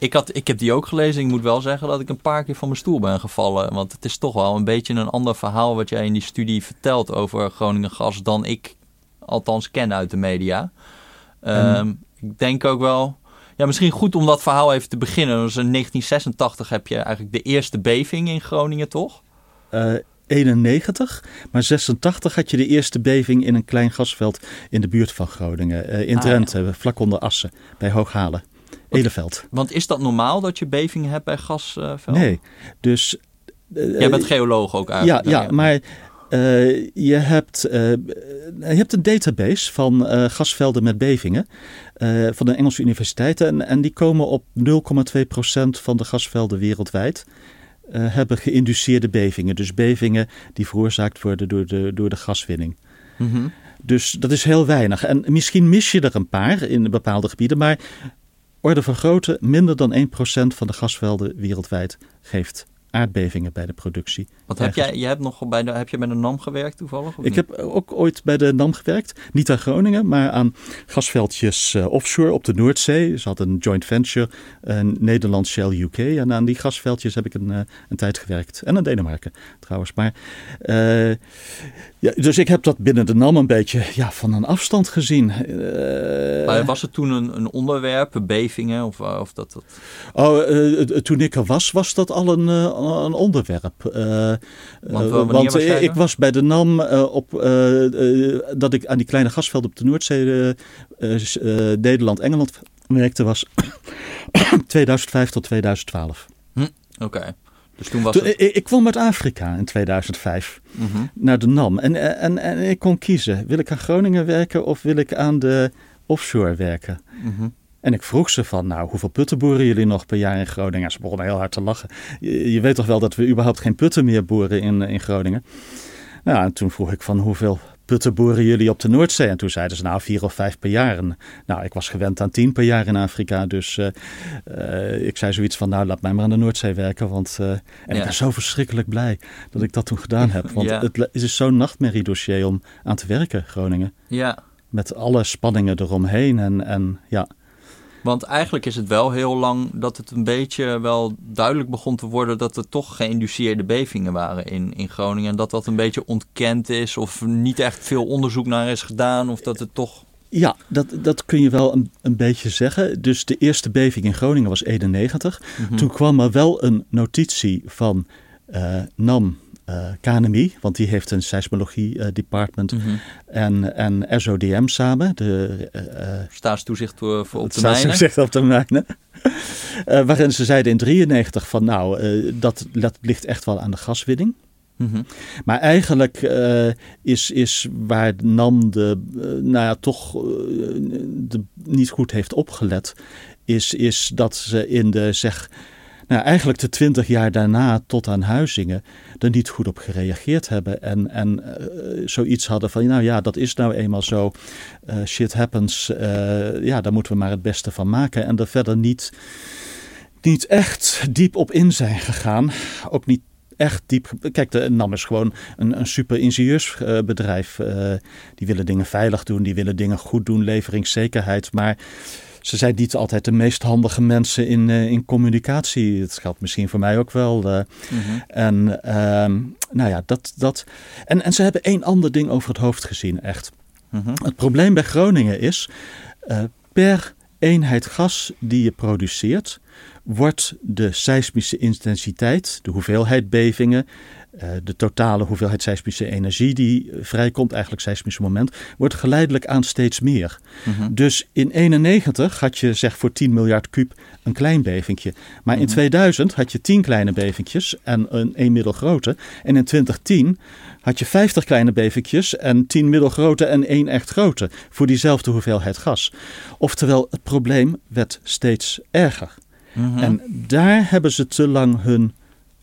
ik, had, ik heb die ook gelezen. Ik moet wel zeggen dat ik een paar keer van mijn stoel ben gevallen. Want het is toch wel een beetje een ander verhaal wat jij in die studie vertelt over Groningen Gas dan ik althans ken uit de media. Ehm, ik denk ook wel. Ja, misschien goed om dat verhaal even te beginnen. Dus in 1986 heb je eigenlijk de eerste beving in Groningen, toch? Uh, 91, maar 86 had je de eerste beving in een klein gasveld in de buurt van Groningen. Uh, in ah, Drenthe, vlak onder Assen, bij Hooghalen. Eleveld. Want is dat normaal dat je bevingen hebt bij gasvelden? nee, dus... Uh, Jij bent geoloog ook eigenlijk. Ja, ja, maar uh, je, hebt, uh, je hebt een database van gasvelden met bevingen van de Engelse universiteiten. En, en die komen op 0,2% van de gasvelden wereldwijd. Hebben geïnduceerde bevingen. Dus bevingen die veroorzaakt worden door de, door de gaswinning. Mm Dus dat is heel weinig. En misschien mis je er een paar in bepaalde gebieden. Maar orde van grootte, minder dan 1% van de gasvelden wereldwijd geeft aardbevingen bij de productie. Wat heb jij, jij hebt nog bij de, heb je bij de NAM gewerkt toevallig? Ik heb ook ooit bij de NAM gewerkt. Niet aan Groningen, maar aan gasveldjes uh, offshore op de Noordzee. Ze hadden een joint venture, uh, Nederland Shell UK. En aan die gasveldjes heb ik een, uh, een tijd gewerkt. En in Denemarken trouwens. Maar, ja, dus ik heb dat binnen de NAM een beetje ja, van een afstand gezien. maar was het toen een, een onderwerp, bevingen? Of, of dat, dat... Oh, toen ik er was, was dat al een, een onderwerp. want, want ik was bij de NAM op dat ik aan die kleine gasvelden op de Noordzee, Nederland, Engeland werkte, was 2005 tot 2012. Hm, Oké. Dus toen was het... ik, ik, kwam uit Afrika in 2005 naar de NAM. En, en, en ik kon kiezen. Wil ik aan Groningen werken of wil ik aan de offshore werken? En ik vroeg ze van, nou, hoeveel putten boeren jullie nog per jaar in Groningen? En ze begonnen heel hard te lachen. Je, je weet toch wel dat we überhaupt geen putten meer boeren in, in Groningen? Nou, en toen vroeg ik van, hoeveel putten boeren jullie op de Noordzee? En toen zeiden ze nou vier of vijf per jaar. En, nou, ik was gewend aan tien per jaar in Afrika. Dus uh, uh, ik zei zoiets van, nou laat mij maar aan de Noordzee werken. Want, uh, en ja. ik ben zo verschrikkelijk blij dat ik dat toen gedaan heb. Want ja. het is zo'n nachtmerriedossier om aan te werken, Groningen. Ja. Met alle spanningen eromheen en, en ja... Want eigenlijk is het wel heel lang dat het een beetje wel duidelijk begon te worden dat er toch geïnduceerde bevingen waren in, in Groningen. En dat dat een beetje ontkend is of niet echt veel onderzoek naar is gedaan of dat het toch... Ja, dat, dat kun je wel een, een beetje zeggen. Dus de eerste beving in Groningen was 91. Mm -hmm. Toen kwam er wel een notitie van uh, NAM KNMI, want die heeft een seismologie uh, department, mm -hmm. en, en SODM samen. De, uh, Staatstoezicht voor, voor op de mijnen. Staatstoezicht op de mijnen. waarin ze zeiden in 93 van nou, dat, dat ligt echt wel aan de gaswinning. Mm -hmm. Maar eigenlijk is, is waar NAM de, nou ja, toch de, niet goed heeft opgelet, is, is dat ze in de zeg nou, eigenlijk de twintig jaar daarna tot aan Huizingen er niet goed op gereageerd hebben. En, en uh, zoiets hadden van, nou ja, dat is nou eenmaal zo. Uh, shit happens. Uh, ja, daar moeten we maar het beste van maken. En er verder niet, niet echt diep op in zijn gegaan. Ook niet echt diep. Kijk, de NAM is gewoon een, een super ingenieursbedrijf. die willen dingen veilig doen, die willen dingen goed doen, leveringszekerheid. Maar ze zijn niet altijd de meest handige mensen in, uh, in communicatie. Dat geldt misschien voor mij ook wel. Uh, mm-hmm. En uh, nou ja, dat. dat en, en ze hebben één ander ding over het hoofd gezien, echt. Mm-hmm. Het probleem bij Groningen is, uh, per eenheid gas die je produceert, wordt de seismische intensiteit, de hoeveelheid bevingen, de totale hoeveelheid seismische energie die vrijkomt, eigenlijk seismisch moment, wordt geleidelijk aan steeds meer. Mm-hmm. Dus in 91 had je zeg voor 10 miljard kuub een klein bevingje. Maar in 2000 had je 10 kleine bevingjes en een, een middelgrote. En in 2010 had je 50 kleine bevingjes en 10 middelgrote en één echt grote voor diezelfde hoeveelheid gas. Oftewel, het probleem werd steeds erger. Mm-hmm. En daar hebben ze te lang hun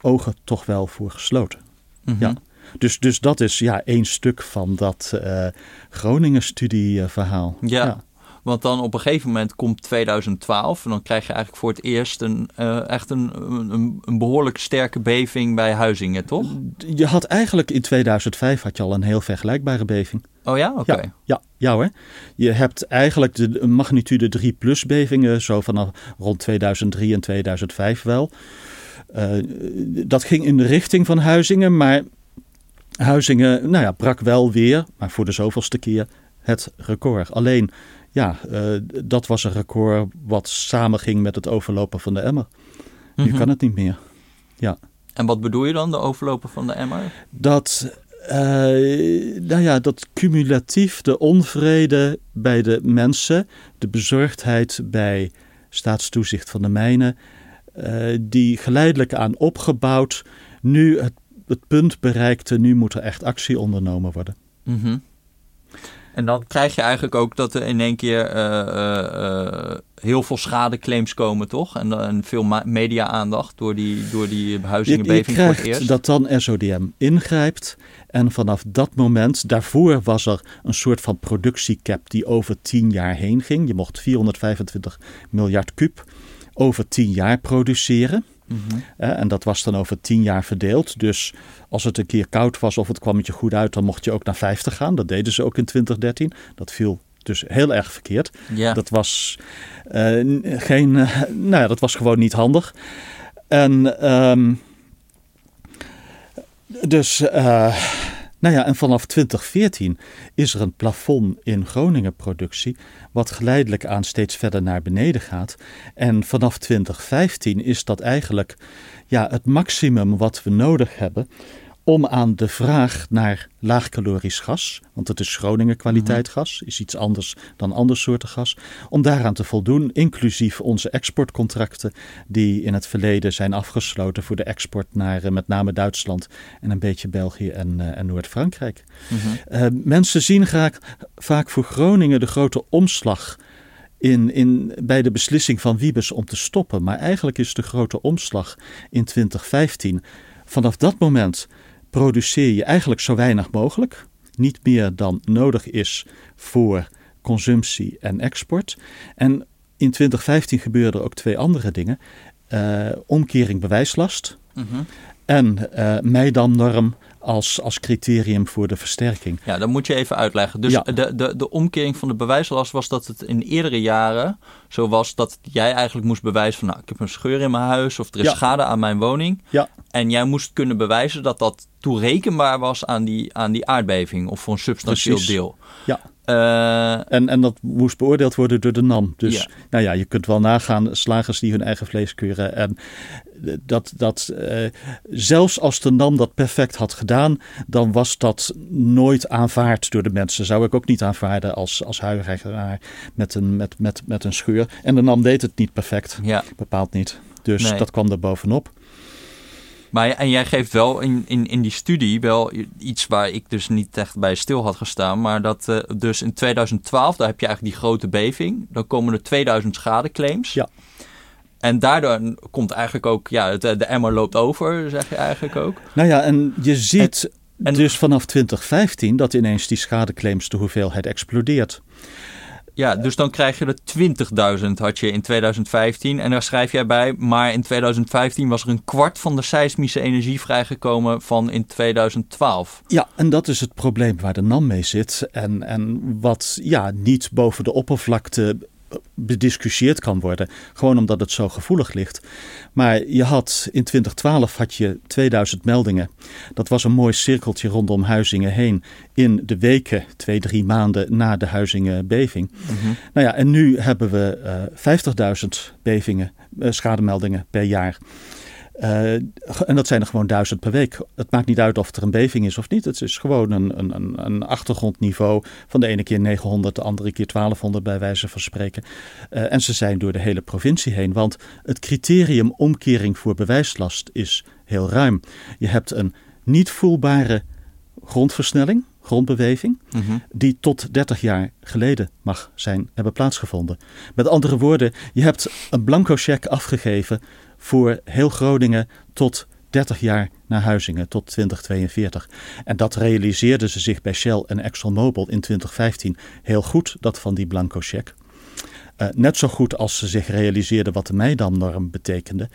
ogen toch wel voor gesloten. Mm-hmm. Ja. Dus, dus dat is ja, één stuk van dat uh, Groningen-studieverhaal. ja. ja. Want dan op een gegeven moment komt 2012 en dan krijg je eigenlijk voor het eerst een, uh, echt een, een, een, behoorlijk sterke beving bij Huizingen, toch? Je had eigenlijk in 2005 had je al een heel vergelijkbare beving. Oh ja? Oké. Okay. Ja, ja, ja hoor. Je hebt eigenlijk de magnitude 3 plus bevingen zo vanaf rond 2003 en 2005 wel. Uh, dat ging in de richting van Huizingen, maar Huizingen nou ja, brak wel weer, maar voor de zoveelste keer, het record. Alleen ja, uh, dat was een record wat samenging met het overlopen van de emmer. Nu mm -hmm. kan het niet meer. Ja. En wat bedoel je dan, de overlopen van de emmer? Dat, uh, nou ja, dat cumulatief de onvrede bij de mensen, de bezorgdheid bij staatstoezicht van de mijnen, die geleidelijk aan opgebouwd nu het, het, punt bereikte, nu moet er echt actie ondernomen worden. Mm -hmm. En dan krijg je eigenlijk ook dat er in één keer uh, uh, heel veel schadeclaims komen, toch? En, en veel media-aandacht door die, door die behuizingenbeving voor eerst. dat dan SODM ingrijpt. En vanaf dat moment, daarvoor was er een soort van productiecap die over tien jaar heen ging. Je mocht 425 miljard kub over tien jaar produceren. Mhm. en dat was dan over tien jaar verdeeld. Dus als het een keer koud was of het kwam met je goed uit, dan mocht je ook naar 50 gaan. Dat deden ze ook in 2013. Dat viel dus heel erg verkeerd. Ja. Dat was uh, geen, uh, nou ja, dat was gewoon niet handig. En um, dus, uh, nou ja, en vanaf 2014 is er een plafond in Groningen productie, wat geleidelijk aan steeds verder naar beneden gaat. En vanaf 2015 is dat eigenlijk ja, het maximum wat we nodig hebben om aan de vraag naar laagcalorisch gas, want het is Groningen kwaliteit mhm. gas, is iets anders dan andere soorten gas, om daaraan te voldoen, inclusief onze exportcontracten die in het verleden zijn afgesloten voor de export naar uh, met name Duitsland en een beetje België en, uh, en Noord-Frankrijk. Mm uh, mensen zien graag, vaak voor Groningen de grote omslag in, in, bij de beslissing van Wiebes om te stoppen, maar eigenlijk is de grote omslag in 2015 vanaf dat moment produceer je eigenlijk zo weinig mogelijk. Niet meer dan nodig is voor consumptie en export. En in 2015 gebeurden er ook twee andere dingen. Uh, omkering bewijslast -hmm. en uh, eh, Meidam-norm als, als criterium voor de versterking. Ja, dat moet je even uitleggen. Dus de, de, de omkering van de bewijslast was dat het in eerdere jaren zo was dat jij eigenlijk moest bewijzen van nou, ik heb een scheur in mijn huis of er is schade aan mijn woning. Ja. En jij moest kunnen bewijzen dat dat toerekenbaar was aan die, aan die aardbeving of voor een substantieel deel. Ja. Uh, en, en dat moest beoordeeld worden door de NAM. Dus ja. nou ja, je kunt wel nagaan, slagers die hun eigen vlees keuren. En dat, dat uh, zelfs als de NAM dat perfect had gedaan, dan was dat nooit aanvaard door de mensen. Zou ik ook niet aanvaarden als, als huivenaar met een, met, met, met een scheur. En de NAM deed het niet perfect. Ja. Bepaald niet. Dus nee. dat kwam er bovenop. Maar en jij geeft wel in, in, in die studie wel iets waar ik dus niet echt bij stil had gestaan. Maar dat uh, dus in 2012, daar heb je eigenlijk die grote beving. Dan komen er 2000 schadeclaims. Ja. En daardoor komt eigenlijk ook, ja, het, de emmer loopt over, zeg je eigenlijk ook. Nou ja, en je ziet en, dus vanaf 2015 dat ineens die schadeclaims de hoeveelheid explodeert. Ja, dus dan krijg je er 20.000 had je in 2015. En daar schrijf jij bij, maar in 2015 was er een kwart van de seismische energie vrijgekomen van in 2012. Ja, en dat is het probleem waar de NAM mee zit. En, en wat ja, niet boven de oppervlakte bediscussieerd kan worden. Gewoon omdat het zo gevoelig ligt. Maar je had in 2012 had je 2000 meldingen. Dat was een mooi cirkeltje rondom Huizingen heen. In de weken, twee, drie maanden na de Huizingenbeving. Mm Nou ja, en nu hebben we uh, 50.000 bevingen, uh, schademeldingen per jaar. Uh, en dat zijn er gewoon duizend per week. Het maakt niet uit of er een beving is of niet. Het is gewoon een, een, een achtergrondniveau. Van de ene keer 900, de andere keer 1200 bij wijze van spreken. Uh, en ze zijn door de hele provincie heen. Want het criterium omkering voor bewijslast is heel ruim. Je hebt een niet voelbare grondversnelling, grondbeweging, mm -hmm. die tot 30 jaar geleden mag zijn hebben plaatsgevonden. Met andere woorden, je hebt een blanco cheque afgegeven voor heel Groningen tot 30 jaar naar Huizingen, tot 2042. En dat realiseerden ze zich bij Shell en ExxonMobil in 2015 heel goed, dat van die blanco cheque. Uh, net zo goed als ze zich realiseerden wat de Meidam-norm betekende.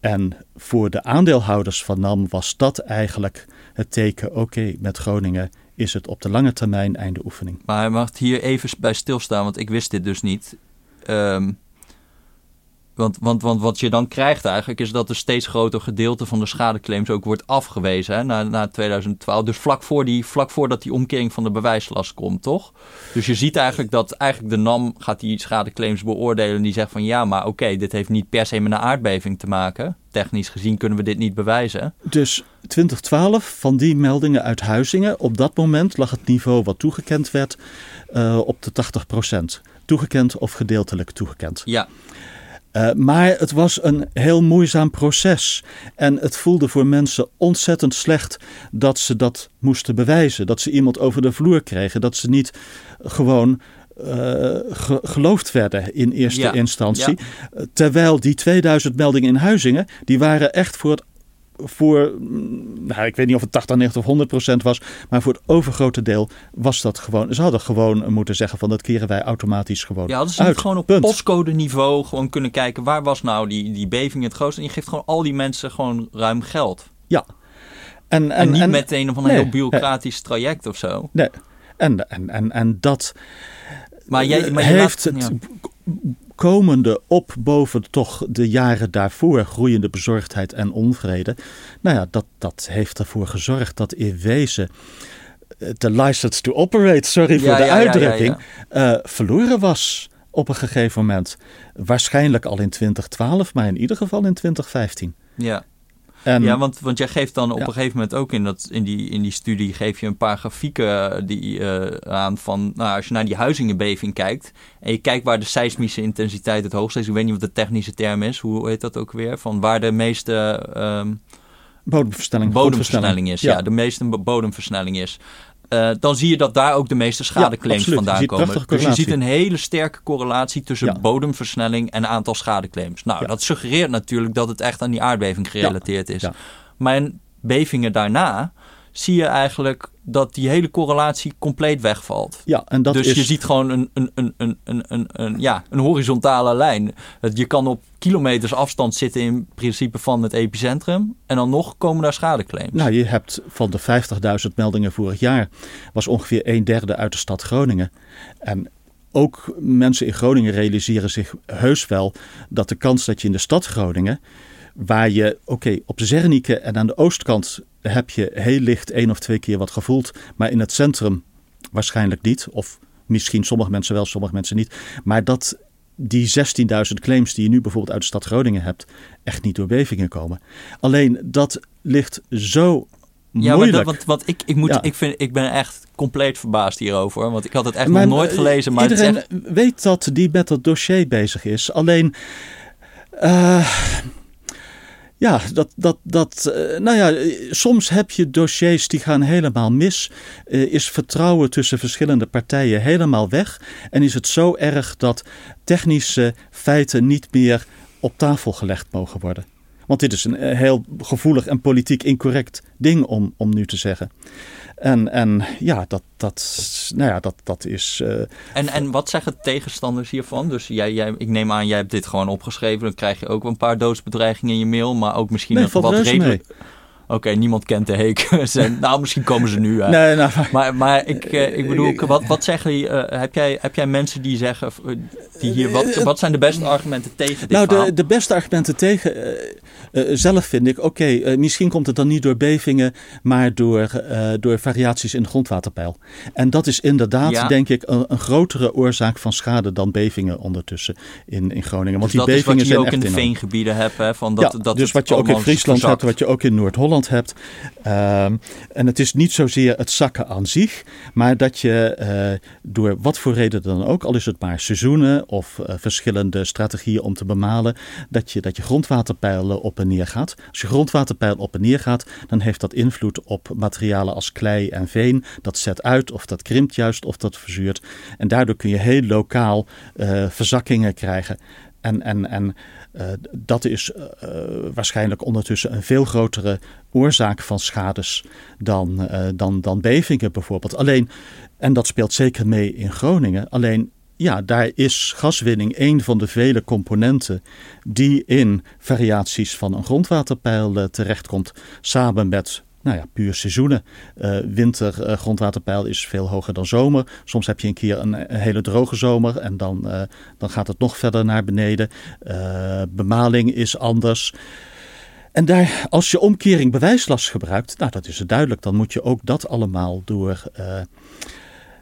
En voor de aandeelhouders van NAM was dat eigenlijk het teken: oké, met Groningen is het op de lange termijn einde oefening. Maar hij mag hier even bij stilstaan, want ik wist dit dus niet. Um, want, want, want wat je dan krijgt eigenlijk is dat een steeds groter gedeelte van de schadeclaims ook wordt afgewezen hè, na, na 2012. Dus vlak, voor die, vlak voordat die omkering van de bewijslast komt, toch? Dus je ziet eigenlijk dat eigenlijk de NAM gaat die schadeclaims beoordelen en die zegt van ja, maar oké, dit heeft niet per se met een aardbeving te maken. Technisch gezien kunnen we dit niet bewijzen. Dus 2012 van die meldingen uit Huizingen, op dat moment lag het niveau wat toegekend werd uh, op de 80%. Toegekend of gedeeltelijk toegekend. Ja. Uh, maar het was een heel moeizaam proces. En het voelde voor mensen ontzettend slecht dat ze dat moesten bewijzen. Dat ze iemand over de vloer kregen. Dat ze niet gewoon uh, geloofd werden in eerste ja, instantie. Ja. Terwijl die 2000 meldingen in Huizingen, die waren echt voor het voor, mm, nou, ik weet niet of het 80, 90 of 100 procent was, maar voor het overgrote deel was dat gewoon. Ze hadden gewoon moeten zeggen van dat keren wij automatisch gewoon. Ja, hadden ze uit. gewoon op Punt. postcode niveau gewoon kunnen kijken waar was nou die, die beving het grootst. En je geeft gewoon al die mensen gewoon ruim geld. Ja. En, En, niet met een of ander nee, heel bureaucratisch traject of zo. Nee. En, en, en, en dat Maar jij maar je heeft laat- het ja. Komende op boven toch de jaren daarvoor groeiende bezorgdheid en onvrede. Nou ja, dat, dat heeft ervoor gezorgd dat in wezen eh, de license to operate, sorry voor Ja, de ja, ja, ja, uitdrukking, eh, verloren was op een gegeven moment. Waarschijnlijk al in 2012, maar in ieder geval in 2015. Ja. En, Ja, want, want jij geeft dan op Ja. een gegeven moment ook in, dat, in, die, in die studie geef je een paar grafieken die, eh, aan van, nou, als je naar die huizingenbeving kijkt en je kijkt waar de seismische intensiteit het hoogst is, ik weet niet wat de technische term is, hoe heet dat ook weer, van waar de meeste ehm, bodemversnelling, bodemversnelling is, ja. de meeste bo- bodemversnelling is. Eh, dan zie je dat daar ook de meeste schadeclaims vandaan komen. Dus je ziet een hele sterke correlatie tussen Ja. bodemversnelling en aantal schadeclaims. Nou, Ja. dat suggereert natuurlijk dat het echt aan die aardbeving gerelateerd is. Maar in bevingen daarna zie je eigenlijk dat die hele correlatie compleet wegvalt. Ja, en dat dus is, je ziet gewoon een, een, een, een, een, een, een- ja, een horizontale lijn. Je kan op kilometers afstand zitten in principe van het epicentrum. En dan nog komen daar schadeclaims. Nou, je hebt van de 50.000 meldingen vorig jaar, was ongeveer een derde uit de stad Groningen. En ook mensen in Groningen realiseren zich heus wel dat de kans dat je in de stad Groningen, waar je, oké, op Zernike en aan de oostkant heb je heel licht één of twee keer wat gevoeld, maar in het centrum waarschijnlijk niet. Of misschien sommige mensen wel, sommige mensen niet. Maar dat die 16.000 claims die je nu bijvoorbeeld uit de stad Groningen hebt, echt niet door bevingen komen. Alleen dat ligt zo Ja, moeilijk. dat, want, want ik, ik, moet, Ja. ik, vind, ik ben echt compleet verbaasd hierover. Want ik had het echt Maar, nog nooit gelezen. Maar iedereen echt, weet dat die met dat dossier bezig is. Alleen, eh, ja, dat, dat, dat, eh, nou ja, soms heb je dossiers die gaan helemaal mis. Eh, is vertrouwen tussen verschillende partijen helemaal weg. En is het zo erg dat technische feiten niet meer op tafel gelegd mogen worden. Want dit is een eh, heel gevoelig en politiek incorrect ding om, om nu te zeggen. En, en ja, dat, dat, nou ja, dat, dat is. eh, en, en wat zeggen tegenstanders hiervan? Dus jij, jij, ik neem aan, jij hebt dit gewoon opgeschreven. Dan krijg je ook een paar doodsbedreigingen in je mail. Maar ook misschien nee, een wat redelijk... Oké, niemand kent de heek. Nou, misschien komen ze nu. hè. nee, nou, maar- Maar, maar ik, eh, ik bedoel, wat, wat zeggen die, eh, heb, jij, heb jij mensen die zeggen, eh, die hier, wat, wat zijn de beste argumenten tegen dit nou, de, de beste argumenten tegen. eh, eh, zelf vind ik, oké, eh, misschien komt het dan niet door bevingen, maar door, eh, door variaties in de grondwaterpeil. En dat is inderdaad, Ja. denk ik, een, een grotere oorzaak van schade dan bevingen ondertussen in, in Groningen. Want dus die dat is wat bevingen je zijn ook in de veengebieden hebt. Hè, van dat, ja, dat dus wat je ook in Friesland verzakt. hebt, wat je ook in Noord-Holland hebt. Ehm, en het is niet zozeer het zakken aan zich, maar dat je eh, door wat voor reden dan ook, al is het maar seizoenen of eh, verschillende strategieën om te bemalen, dat je, dat je grondwaterpeil op en neer gaat. Als je grondwaterpeil op en neer gaat, dan heeft dat invloed op materialen als klei en veen. Dat zet uit of dat krimpt juist of dat verzuurt. En daardoor kun je heel lokaal eh, verzakkingen krijgen. En, en, en dat is eh, waarschijnlijk ondertussen een veel grotere oorzaak van schades dan, eh, dan, dan bevingen bijvoorbeeld. Alleen, en dat speelt zeker mee in Groningen, alleen ja, daar is gaswinning een van de vele componenten die in variaties van een grondwaterpeil eh, terechtkomt, samen met nou ja, puur seizoenen. Eh, winter eh, grondwaterpeil is veel hoger dan zomer. Soms heb je een keer een, een hele droge zomer en dan, eh, dan gaat het nog verder naar beneden. Eh, bemaling is anders. En daar, als je omkering bewijslast gebruikt, nou dat is het duidelijk, dan moet je ook dat allemaal door, eh,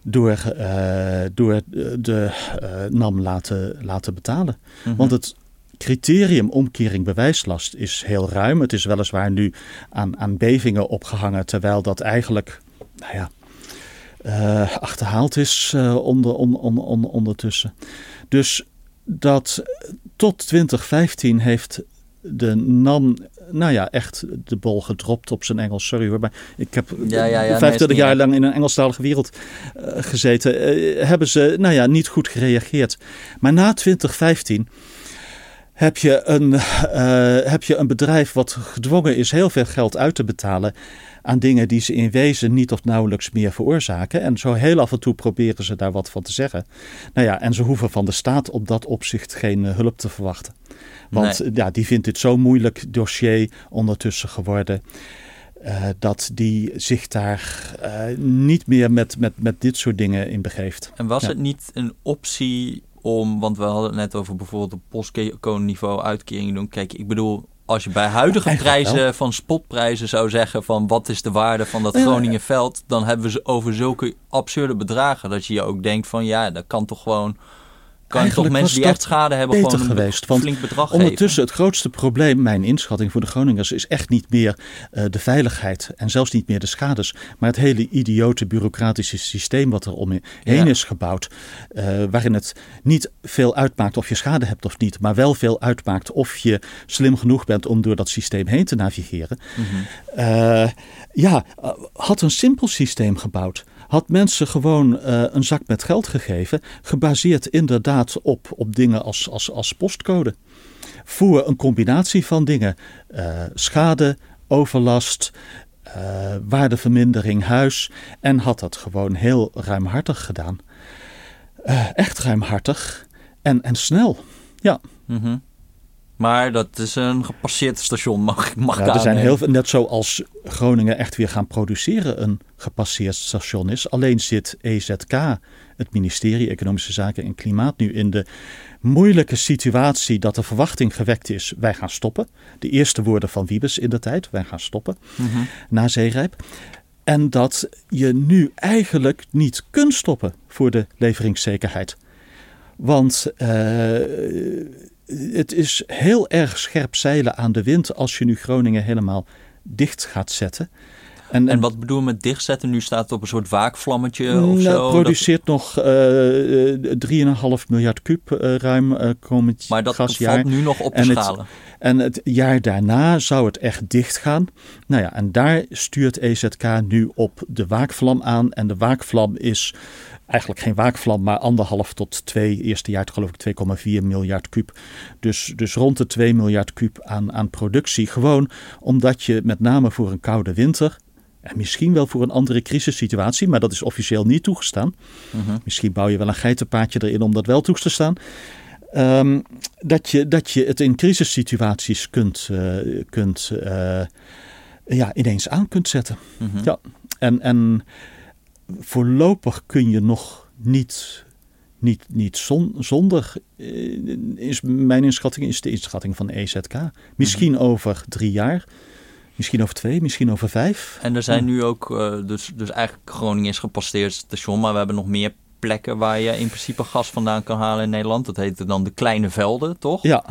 door, eh, door de eh, NAM laten, laten betalen. Mhm. Want het criterium omkering bewijslast is heel ruim. Het is weliswaar nu aan, aan bevingen opgehangen, terwijl dat eigenlijk, nou ja, eh, achterhaald is eh, onder, on, on, on, ondertussen. Dus dat tot 2015 heeft de NAM, nou ja, echt de bol gedropt op zijn Engels. Sorry hoor, maar ik heb Ja, ja, ja, nee, is 25 niet jaar lang in een Engelstalige wereld eh, gezeten. Hebben ze, nou ja, niet goed gereageerd. Maar na 2015 heb je, een, uh, heb je een bedrijf wat gedwongen is heel veel geld uit te betalen aan dingen die ze in wezen niet of nauwelijks meer veroorzaken. En zo heel af en toe proberen ze daar wat van te zeggen. Nou ja, en ze hoeven van de staat op dat opzicht geen uh, hulp te verwachten. Want nee. ja, die vindt dit zo'n moeilijk dossier ondertussen geworden. Uh, dat die zich daar uh, niet meer met, met, met dit soort dingen in begeeft. En was ja. het niet een optie om, want we hadden het net over bijvoorbeeld op postcode-niveau uitkeringen doen. Kijk, ik bedoel, als je bij huidige ja, prijzen van spotprijzen zou zeggen van wat is de waarde van dat Groningenveld, dan hebben we ze over zulke absurde bedragen dat je je ook denkt van ja, dat kan toch gewoon kan je toch mensen die echt schade hebben gewoon een geweest, want flink bedrag ondertussen geven. het grootste probleem, mijn inschatting voor de Groningers, is echt niet meer uh, de veiligheid en zelfs niet meer de schades, maar het hele idiote bureaucratische systeem wat er omheen ja. is gebouwd, uh, waarin het niet veel uitmaakt of je schade hebt of niet, maar wel veel uitmaakt of je slim genoeg bent om door dat systeem heen te navigeren. Mm -hmm. uh, ja, had een simpel systeem gebouwd had mensen gewoon uh, een zak met geld gegeven, gebaseerd inderdaad op, op dingen als, als, als postcode. Voor een combinatie van dingen: uh, schade, overlast, uh, waardevermindering, huis. En had dat gewoon heel ruimhartig gedaan. echt ruimhartig en, en snel. Ja. -hmm. Maar dat is een gepasseerd station, mag, mag ja, er zijn heel veel, Net zoals Groningen echt weer gaan produceren een gepasseerd station is. Alleen zit EZK, het ministerie Economische Zaken en Klimaat, nu in de moeilijke situatie dat de verwachting gewekt is. Wij gaan stoppen. De eerste woorden van Wiebes in de tijd. Wij gaan stoppen. Mm -hmm. Na zeerijp. En dat je nu eigenlijk niet kunt stoppen voor de leveringszekerheid. Want... Uh, het is heel erg scherp zeilen aan de wind als je nu Groningen helemaal dicht gaat zetten. En, en wat bedoel je met dichtzetten? Nu staat het op een soort waakvlammetje of nou, zo? produceert dat... nog uh, 3,5 miljard kuub uh, ruim uh, komend Maar dat gasjaar. valt nu nog op te en schalen. Het, en het jaar daarna zou het echt dicht gaan. Nou ja, en daar stuurt EZK nu op de waakvlam aan. En de waakvlam is eigenlijk geen waakvlam, maar anderhalf tot twee. Eerste jaar geloof ik 2,4 miljard kuub. Dus, dus rond de 2 miljard kuub aan, aan productie. Gewoon omdat je met name voor een koude winter. En misschien wel voor een andere crisissituatie, maar dat is officieel niet toegestaan. Uh -huh. Misschien bouw je wel een geitenpaadje erin om dat wel toe te staan. Um, dat, je, dat je het in crisissituaties kunt, uh, kunt uh, ja, ineens aan kunt zetten. -huh. Ja, en, en voorlopig kun je nog niet, niet, niet zon, zonder, is mijn inschatting, is de inschatting van EZK. Misschien mm -hmm. over drie jaar, misschien over twee, misschien over vijf. En er zijn nu ook, uh, dus, dus eigenlijk Groningen is gepasseerd station, maar we hebben nog meer plekken waar je in principe gas vandaan kan halen in Nederland. Dat heet dan de kleine velden, toch? Ja.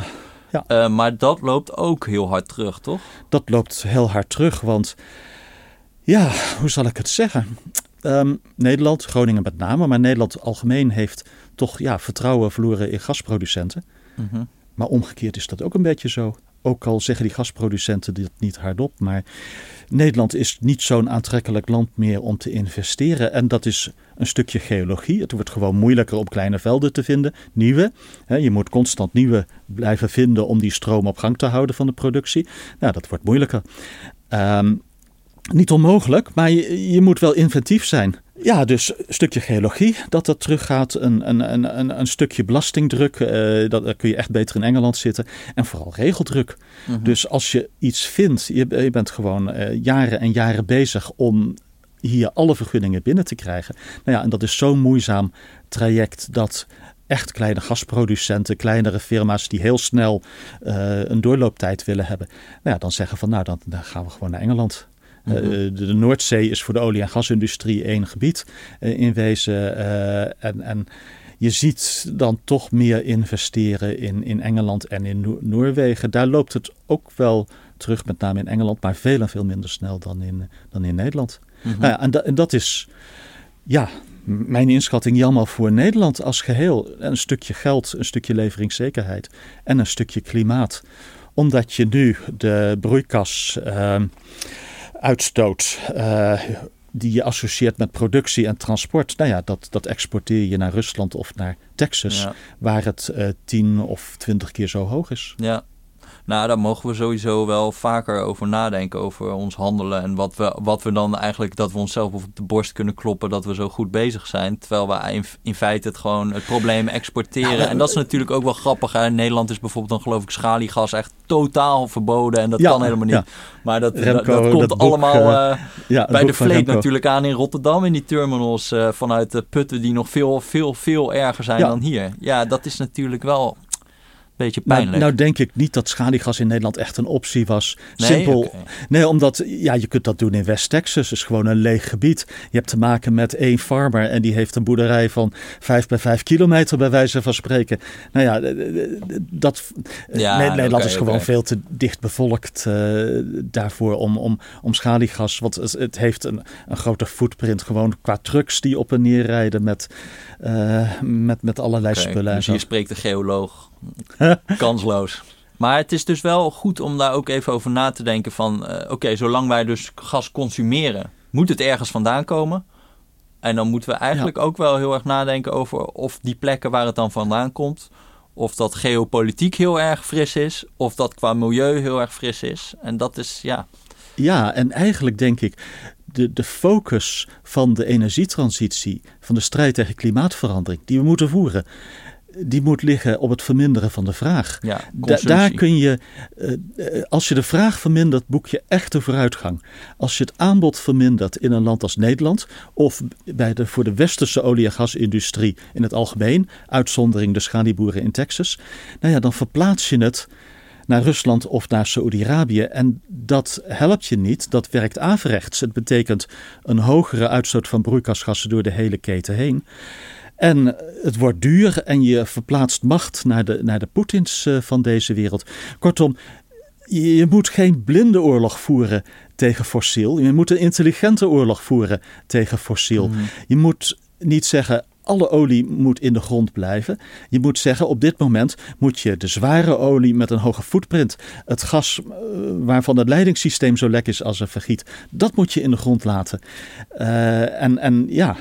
ja. Uh, maar dat loopt ook heel hard terug, toch? Dat loopt heel hard terug, want ja, hoe zal ik het zeggen? Um, Nederland, Groningen met name, maar Nederland algemeen heeft toch ja, vertrouwen verloren in gasproducenten. Mm -hmm. Maar omgekeerd is dat ook een beetje zo. Ook al zeggen die gasproducenten dit niet hardop, maar Nederland is niet zo'n aantrekkelijk land meer om te investeren. En dat is een stukje geologie. Het wordt gewoon moeilijker om kleine velden te vinden, nieuwe. Je moet constant nieuwe blijven vinden om die stroom op gang te houden van de productie. Nou, dat wordt moeilijker. Um, niet onmogelijk, maar je, je, moet wel inventief zijn. Ja, dus een stukje geologie dat er teruggaat, een, een, een, een stukje belastingdruk, uh, dat, daar kun je echt beter in Engeland zitten. En vooral regeldruk. Mm -hmm. Dus als je iets vindt, je, je bent gewoon uh, jaren en jaren bezig om hier alle vergunningen binnen te krijgen. Nou ja, en dat is zo'n moeizaam traject dat echt kleine gasproducenten, kleinere firma's die heel snel uh, een doorlooptijd willen hebben. Nou ja, dan zeggen van nou, dan, dan gaan we gewoon naar Engeland. Uh, de, de, Noordzee is voor de olie- en gasindustrie één gebied uh, in wezen. En, en, je ziet dan toch meer investeren in, in Engeland en in no Noorwegen. Daar loopt het ook wel terug, met name in Engeland, maar veel en veel minder snel dan in, dan in Nederland. Mm -hmm. nou ja, en, da en dat is, ja, mijn inschatting jammer voor Nederland als geheel. Een stukje geld, een stukje leveringszekerheid en een stukje klimaat. Omdat je nu de broeikas. Uh, uitstoot uh, die je associeert met productie en transport, nou ja, dat, dat exporteer je naar Rusland of naar Texas, waar het uh, tien of twintig keer zo hoog is. Ja, nou, daar mogen we sowieso wel vaker over nadenken, over ons handelen. En wat we, wat we dan eigenlijk, dat we onszelf op de borst kunnen kloppen dat we zo goed bezig zijn. Terwijl we in, in feite het gewoon het probleem exporteren. en dat is natuurlijk ook wel grappig. Hè? In Nederland is bijvoorbeeld dan geloof ik schaliegas echt totaal verboden. En dat kan helemaal niet. Maar dat, dat, komt allemaal uh, bij de vleet natuurlijk aan in Rotterdam. In die terminals uh, vanuit de putten die nog veel, veel, veel erger zijn dan hier. Ja, dat is natuurlijk wel beetje nou, pijnlijk. Nou, denk ik niet dat schaliegas in Nederland echt een optie was. Nee, Simpel. Nee, omdat ja, je kunt dat doen in West-Texas. is gewoon een leeg gebied. Je hebt te maken met één farmer en die heeft een boerderij van vijf bij vijf kilometer bij wijze van spreken. Nou ja, dat, ja, Nederland is gewoon veel te dicht bevolkt uh, daarvoor om, om, om schaliegas. Want het, het heeft een, een grote footprint gewoon qua trucks die op en neer rijden met, uh, met, met allerlei spullen. Dus hier spreekt de geoloog. Kansloos. Maar het is dus wel goed om daar ook even over na te denken van... Uh, oké, zolang wij dus gas consumeren, moet het ergens vandaan komen. En dan moeten we eigenlijk ook wel heel erg nadenken over of die plekken waar het dan vandaan komt... of dat geopolitiek heel erg fris is, of dat qua milieu heel erg fris is. En dat is, ja... Ja, en eigenlijk denk ik, de, de focus van de energietransitie, van de strijd tegen klimaatverandering, die we moeten voeren, die moet liggen op het verminderen van de vraag. Ja, daar kun je, uh, als je de vraag vermindert, boek je echte vooruitgang. Als je het aanbod vermindert in een land als Nederland, of bij de, voor de westerse olie- en gasindustrie in het algemeen, uitzondering de schadieboeren in Texas, nou ja, dan verplaats je het naar Rusland of naar Saoedi-Arabië. En dat helpt je niet, dat werkt averechts. Het betekent een hogere uitstoot van broeikasgassen door de hele keten heen. En het wordt duur en je verplaatst macht naar de, naar de Poetins eh, van deze wereld. Kortom, je moet geen blinde oorlog voeren tegen fossiel. Je moet een intelligente oorlog voeren tegen fossiel. Mhm. Je moet niet zeggen alle olie moet in de grond blijven. Je moet zeggen, op dit moment moet je de zware olie met een hoge footprint, het gas uh, waarvan het leidingssysteem zo lek is als een vergiet, dat moet je in de grond laten. Uh, en, en ja,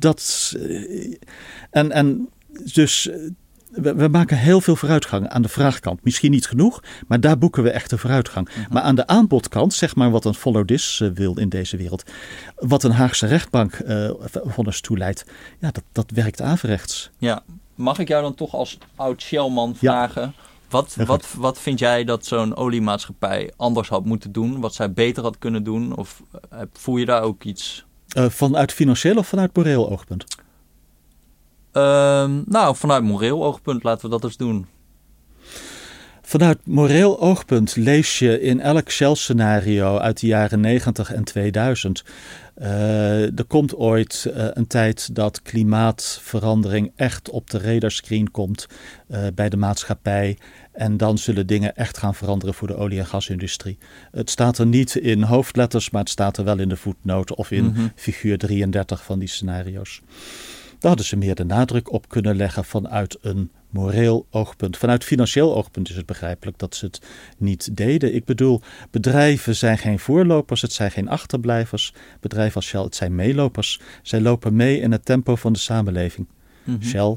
dat. Eh, en, en dus. Eh, we, we, maken heel veel vooruitgang aan de vraagkant. Misschien niet genoeg, maar daar boeken we echt de vooruitgang. Mhm. Maar aan de aanbodkant, zeg maar wat een follow this eh, wil in deze wereld. Wat een Haagse rechtbank uh, vonnis toeleidt. Ja, dat, dat werkt averechts. Ja, mag ik jou dan toch als oud Shellman vragen... Wat, wat, wat vind jij dat zo'n oliemaatschappij anders had moeten doen? Wat zij beter had kunnen doen? Of voel je daar ook iets uh, vanuit financieel of vanuit moreel oogpunt? Uh, nou, vanuit moreel oogpunt laten we dat eens doen. Vanuit moreel oogpunt lees je in elk Shell-scenario uit de jaren 90 en 2000. Uh, er komt ooit uh, een tijd dat klimaatverandering echt op de radarscreen komt uh, bij de maatschappij. En dan zullen dingen echt gaan veranderen voor de olie- en gasindustrie. Het staat er niet in hoofdletters, maar het staat er wel in de voetnoten of in mm figuur 33 van die scenario's. Daar hadden ze meer de nadruk op kunnen leggen vanuit een moreel oogpunt. Vanuit financieel oogpunt is het begrijpelijk dat ze het niet deden. Ik bedoel, bedrijven zijn geen voorlopers, het zijn geen achterblijvers. Bedrijven als Shell, het zijn meelopers. Zij lopen mee in het tempo van de samenleving. Mm Shell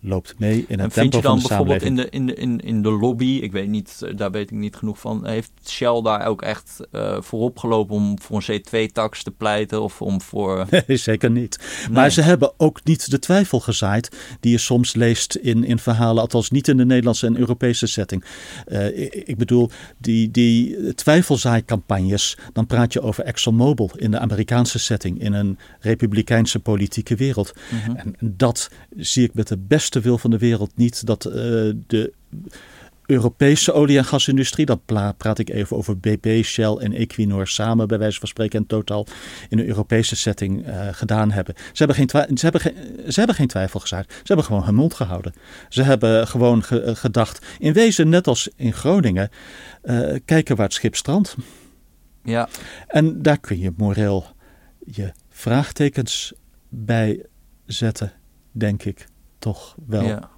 loopt mee in het tempo van de bijvoorbeeld in de, in, de, in, in de lobby, ik weet niet, eh, daar weet ik niet genoeg van, heeft Shell daar ook echt uh, voorop gelopen om voor een C2-tax te pleiten of om voor... Nee, zeker niet. Maar ze hebben ook niet de twijfel gezaaid die je soms leest in, in verhalen, althans niet in de Nederlandse en Europese setting. Uh, ik, ik, bedoel, die, die twijfelzaaicampagnes, dan praat je over ExxonMobil in de Amerikaanse setting, in een republikeinse politieke wereld. Mm -hmm. En dat zie ik met de beste beste wil van de wereld niet dat uh, de Europese olie- en gasindustrie, dat praat ik even over BP, Shell en Equinor samen bij wijze van spreken en totaal in een Europese setting uh, gedaan hebben. Ze hebben, geen ze, hebben geen, ze hebben geen twijfel gezaaid. Ze hebben gewoon hun mond gehouden. Ze hebben gewoon ge eh, gedacht, in wezen net als in Groningen, uh, kijken waar het schip strandt. Ja. En daar kun je moreel je vraagtekens bij zetten, denk ik toch wel. Ja.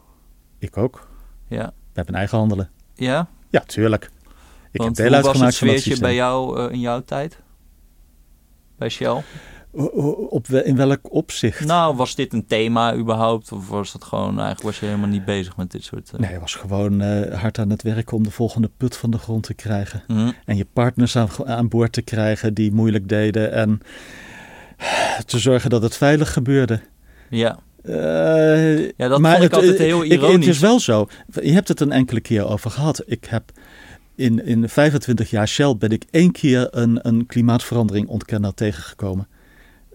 Ik ook. Ja. We hebben eigen handelen. Ja? Ja, tuurlijk. Ik Want heb deel uitgemaakt van het sfeertje bij jou uh, in jouw tijd? bij Shell? Op, in welk opzicht? Nou, was dit een thema überhaupt? Of was dat gewoon, eigenlijk was je helemaal niet bezig met dit soort... Uh... Nee, was gewoon uh, hard aan het werken om de volgende put van de grond te krijgen. Mm. En je partners aan, aan, boord te krijgen die moeilijk deden. En te zorgen dat het veilig gebeurde. Ja. Uh, ja, dat maar vond ik altijd heel ironisch. Ik, het is wel zo. Je hebt het een enkele keer over gehad. Ik heb in, in 25 jaar Shell ben ik één keer een, een klimaatverandering ontkenner tegengekomen.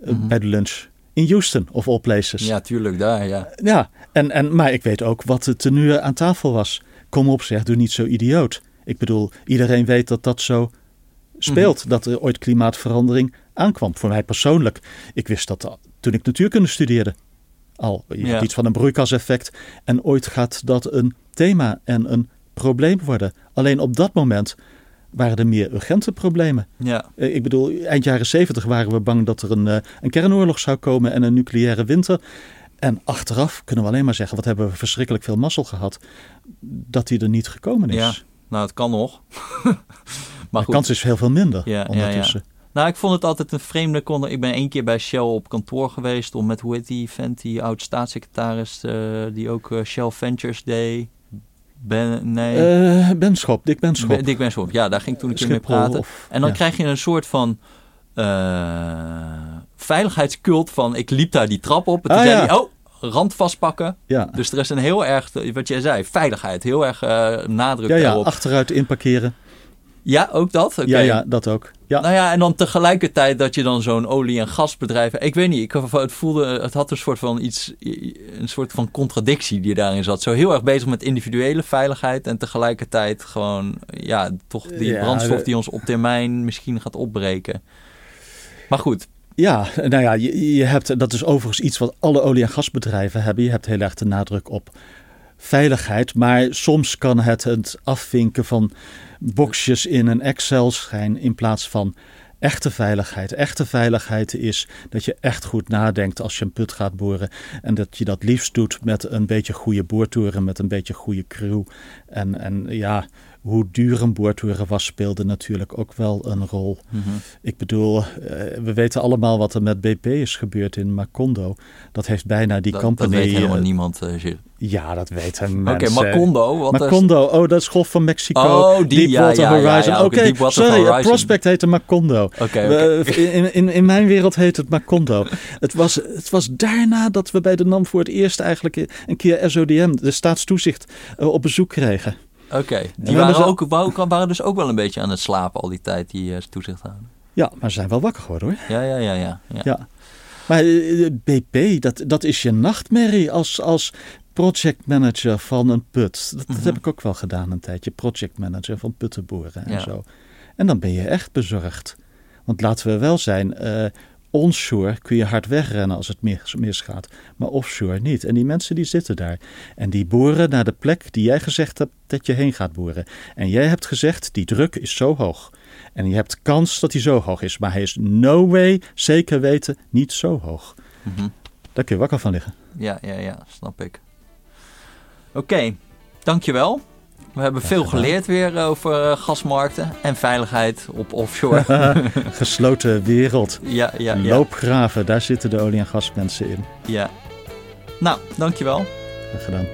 Mm Bij de lunch. In Houston, of all places. Ja, tuurlijk, daar, ja. Ja, en, en, maar ik weet ook wat het tenue aan tafel was. Kom op zeg, doe niet zo idioot. Ik bedoel, iedereen weet dat dat zo speelt. Mhm. Dat er ooit klimaatverandering aankwam. Voor mij persoonlijk. Ik wist dat toen ik natuurkunde studeerde. Al, je ja. hebt iets van een broeikaseffect. En ooit gaat dat een thema en een probleem worden. Alleen op dat moment waren er meer urgente problemen. Ja. Eh, ik bedoel, eind jaren zeventig waren we bang dat er een, eh, een kernoorlog zou komen en een nucleaire winter. En achteraf kunnen we alleen maar zeggen, wat hebben we verschrikkelijk veel mazzel gehad dat die er niet gekomen is. Ja, nou het kan nog. maar de kans is heel veel minder ja, ondertussen. Ja, nou, ik vond het altijd een vreemde konde. Ik ben één keer bij Shell op kantoor geweest om met, hoe heet die vent, die oud-staatssecretaris, uh, die ook Shell Ventures deed. Ben, nee. Uh, Benschop, Dick Benschop. Ben, Dick Benschop, ja, daar ging ik toen een keer mee praten. en dan krijg je een soort van veiligheidscult van... Ik liep daar die trap op en toen ah, zei hij... Oh, rand vastpakken. Ja. Dus er is een heel erg, wat jij zei, veiligheid. Heel erg uh, nadruk ja, ja, daarop. achteruit inparkeren. Ja, ook dat? Ja, ja, dat ook. Ja. Nou ja, en dan tegelijkertijd dat je dan zo'n olie- en gasbedrijf... Ik weet niet, ik, het voelde... Het had een soort van iets... Een soort van contradictie die daarin zat. Zo heel erg bezig met individuele veiligheid... en tegelijkertijd gewoon... Ja, toch die brandstof die ons op termijn misschien gaat opbreken. Maar goed, ja, nou ja, je, je, hebt, dat is overigens iets wat alle olie- en gasbedrijven hebben. Je hebt heel erg de nadruk op veiligheid, maar soms kan het het afvinken van boxjes in een Excel-schijn in plaats van echte veiligheid. Echte veiligheid is dat je echt goed nadenkt als je een put gaat boren. En dat je dat liefst doet met een beetje goede boortoren, met een beetje goede crew. En, en ja, hoe duur een boortoren was, speelde natuurlijk ook wel een rol. Mhm. Ik bedoel, eh, we weten allemaal wat er met BP is gebeurd in Macondo. Dat heeft bijna die dat, company... Dat weet helemaal uh, niemand, uh, Ja, dat weten mensen. Oké, Macondo. Wat Macondo, is... oh, dat is Golf van Mexico. Oh, die, Deepwater ja, Horizon. Ja, Oké, okay, sorry, Horizon. Prospect heette Macondo. Oké, in, in, in mijn wereld heet het Macondo. het, was, het was daarna dat we bij de NAM voor het eerst eigenlijk een keer SODM, de staatstoezicht, op bezoek kregen. Oké, die waren, ook, waren dus ook wel een beetje aan het slapen al die tijd, die uh, toezichthouder. Ja, maar ze zijn wel wakker geworden hoor. Ja, ja, ja. ja, ja. ja. Maar uh, BP, dat, dat is je nachtmerrie als, als projectmanager van een put. Dat, dat, heb mhm. ik ook wel gedaan een tijdje. Projectmanager van puttenboeren en ja. zo. En dan ben je echt bezorgd. Want laten we wel zijn, uh, onshore kun je hard wegrennen als het misgaat, maar offshore niet. En die mensen die zitten daar en die boren naar de plek die jij gezegd hebt dat je heen gaat boren. En jij hebt gezegd, die druk is zo hoog. En je hebt kans dat hij zo hoog is, maar hij is no way, zeker weten, niet zo hoog. Mm Daar kun je wakker van liggen. Ja, ja, ja, snap ik. Oké, dankjewel. We hebben veel geleerd weer over eh, gasmarkten en veiligheid op offshore. Gesloten wereld. Ja, ja, ja. Loopgraven, daar zitten de olie- en gasmensen in. Ja. Nou, dankjewel. Graag gedaan.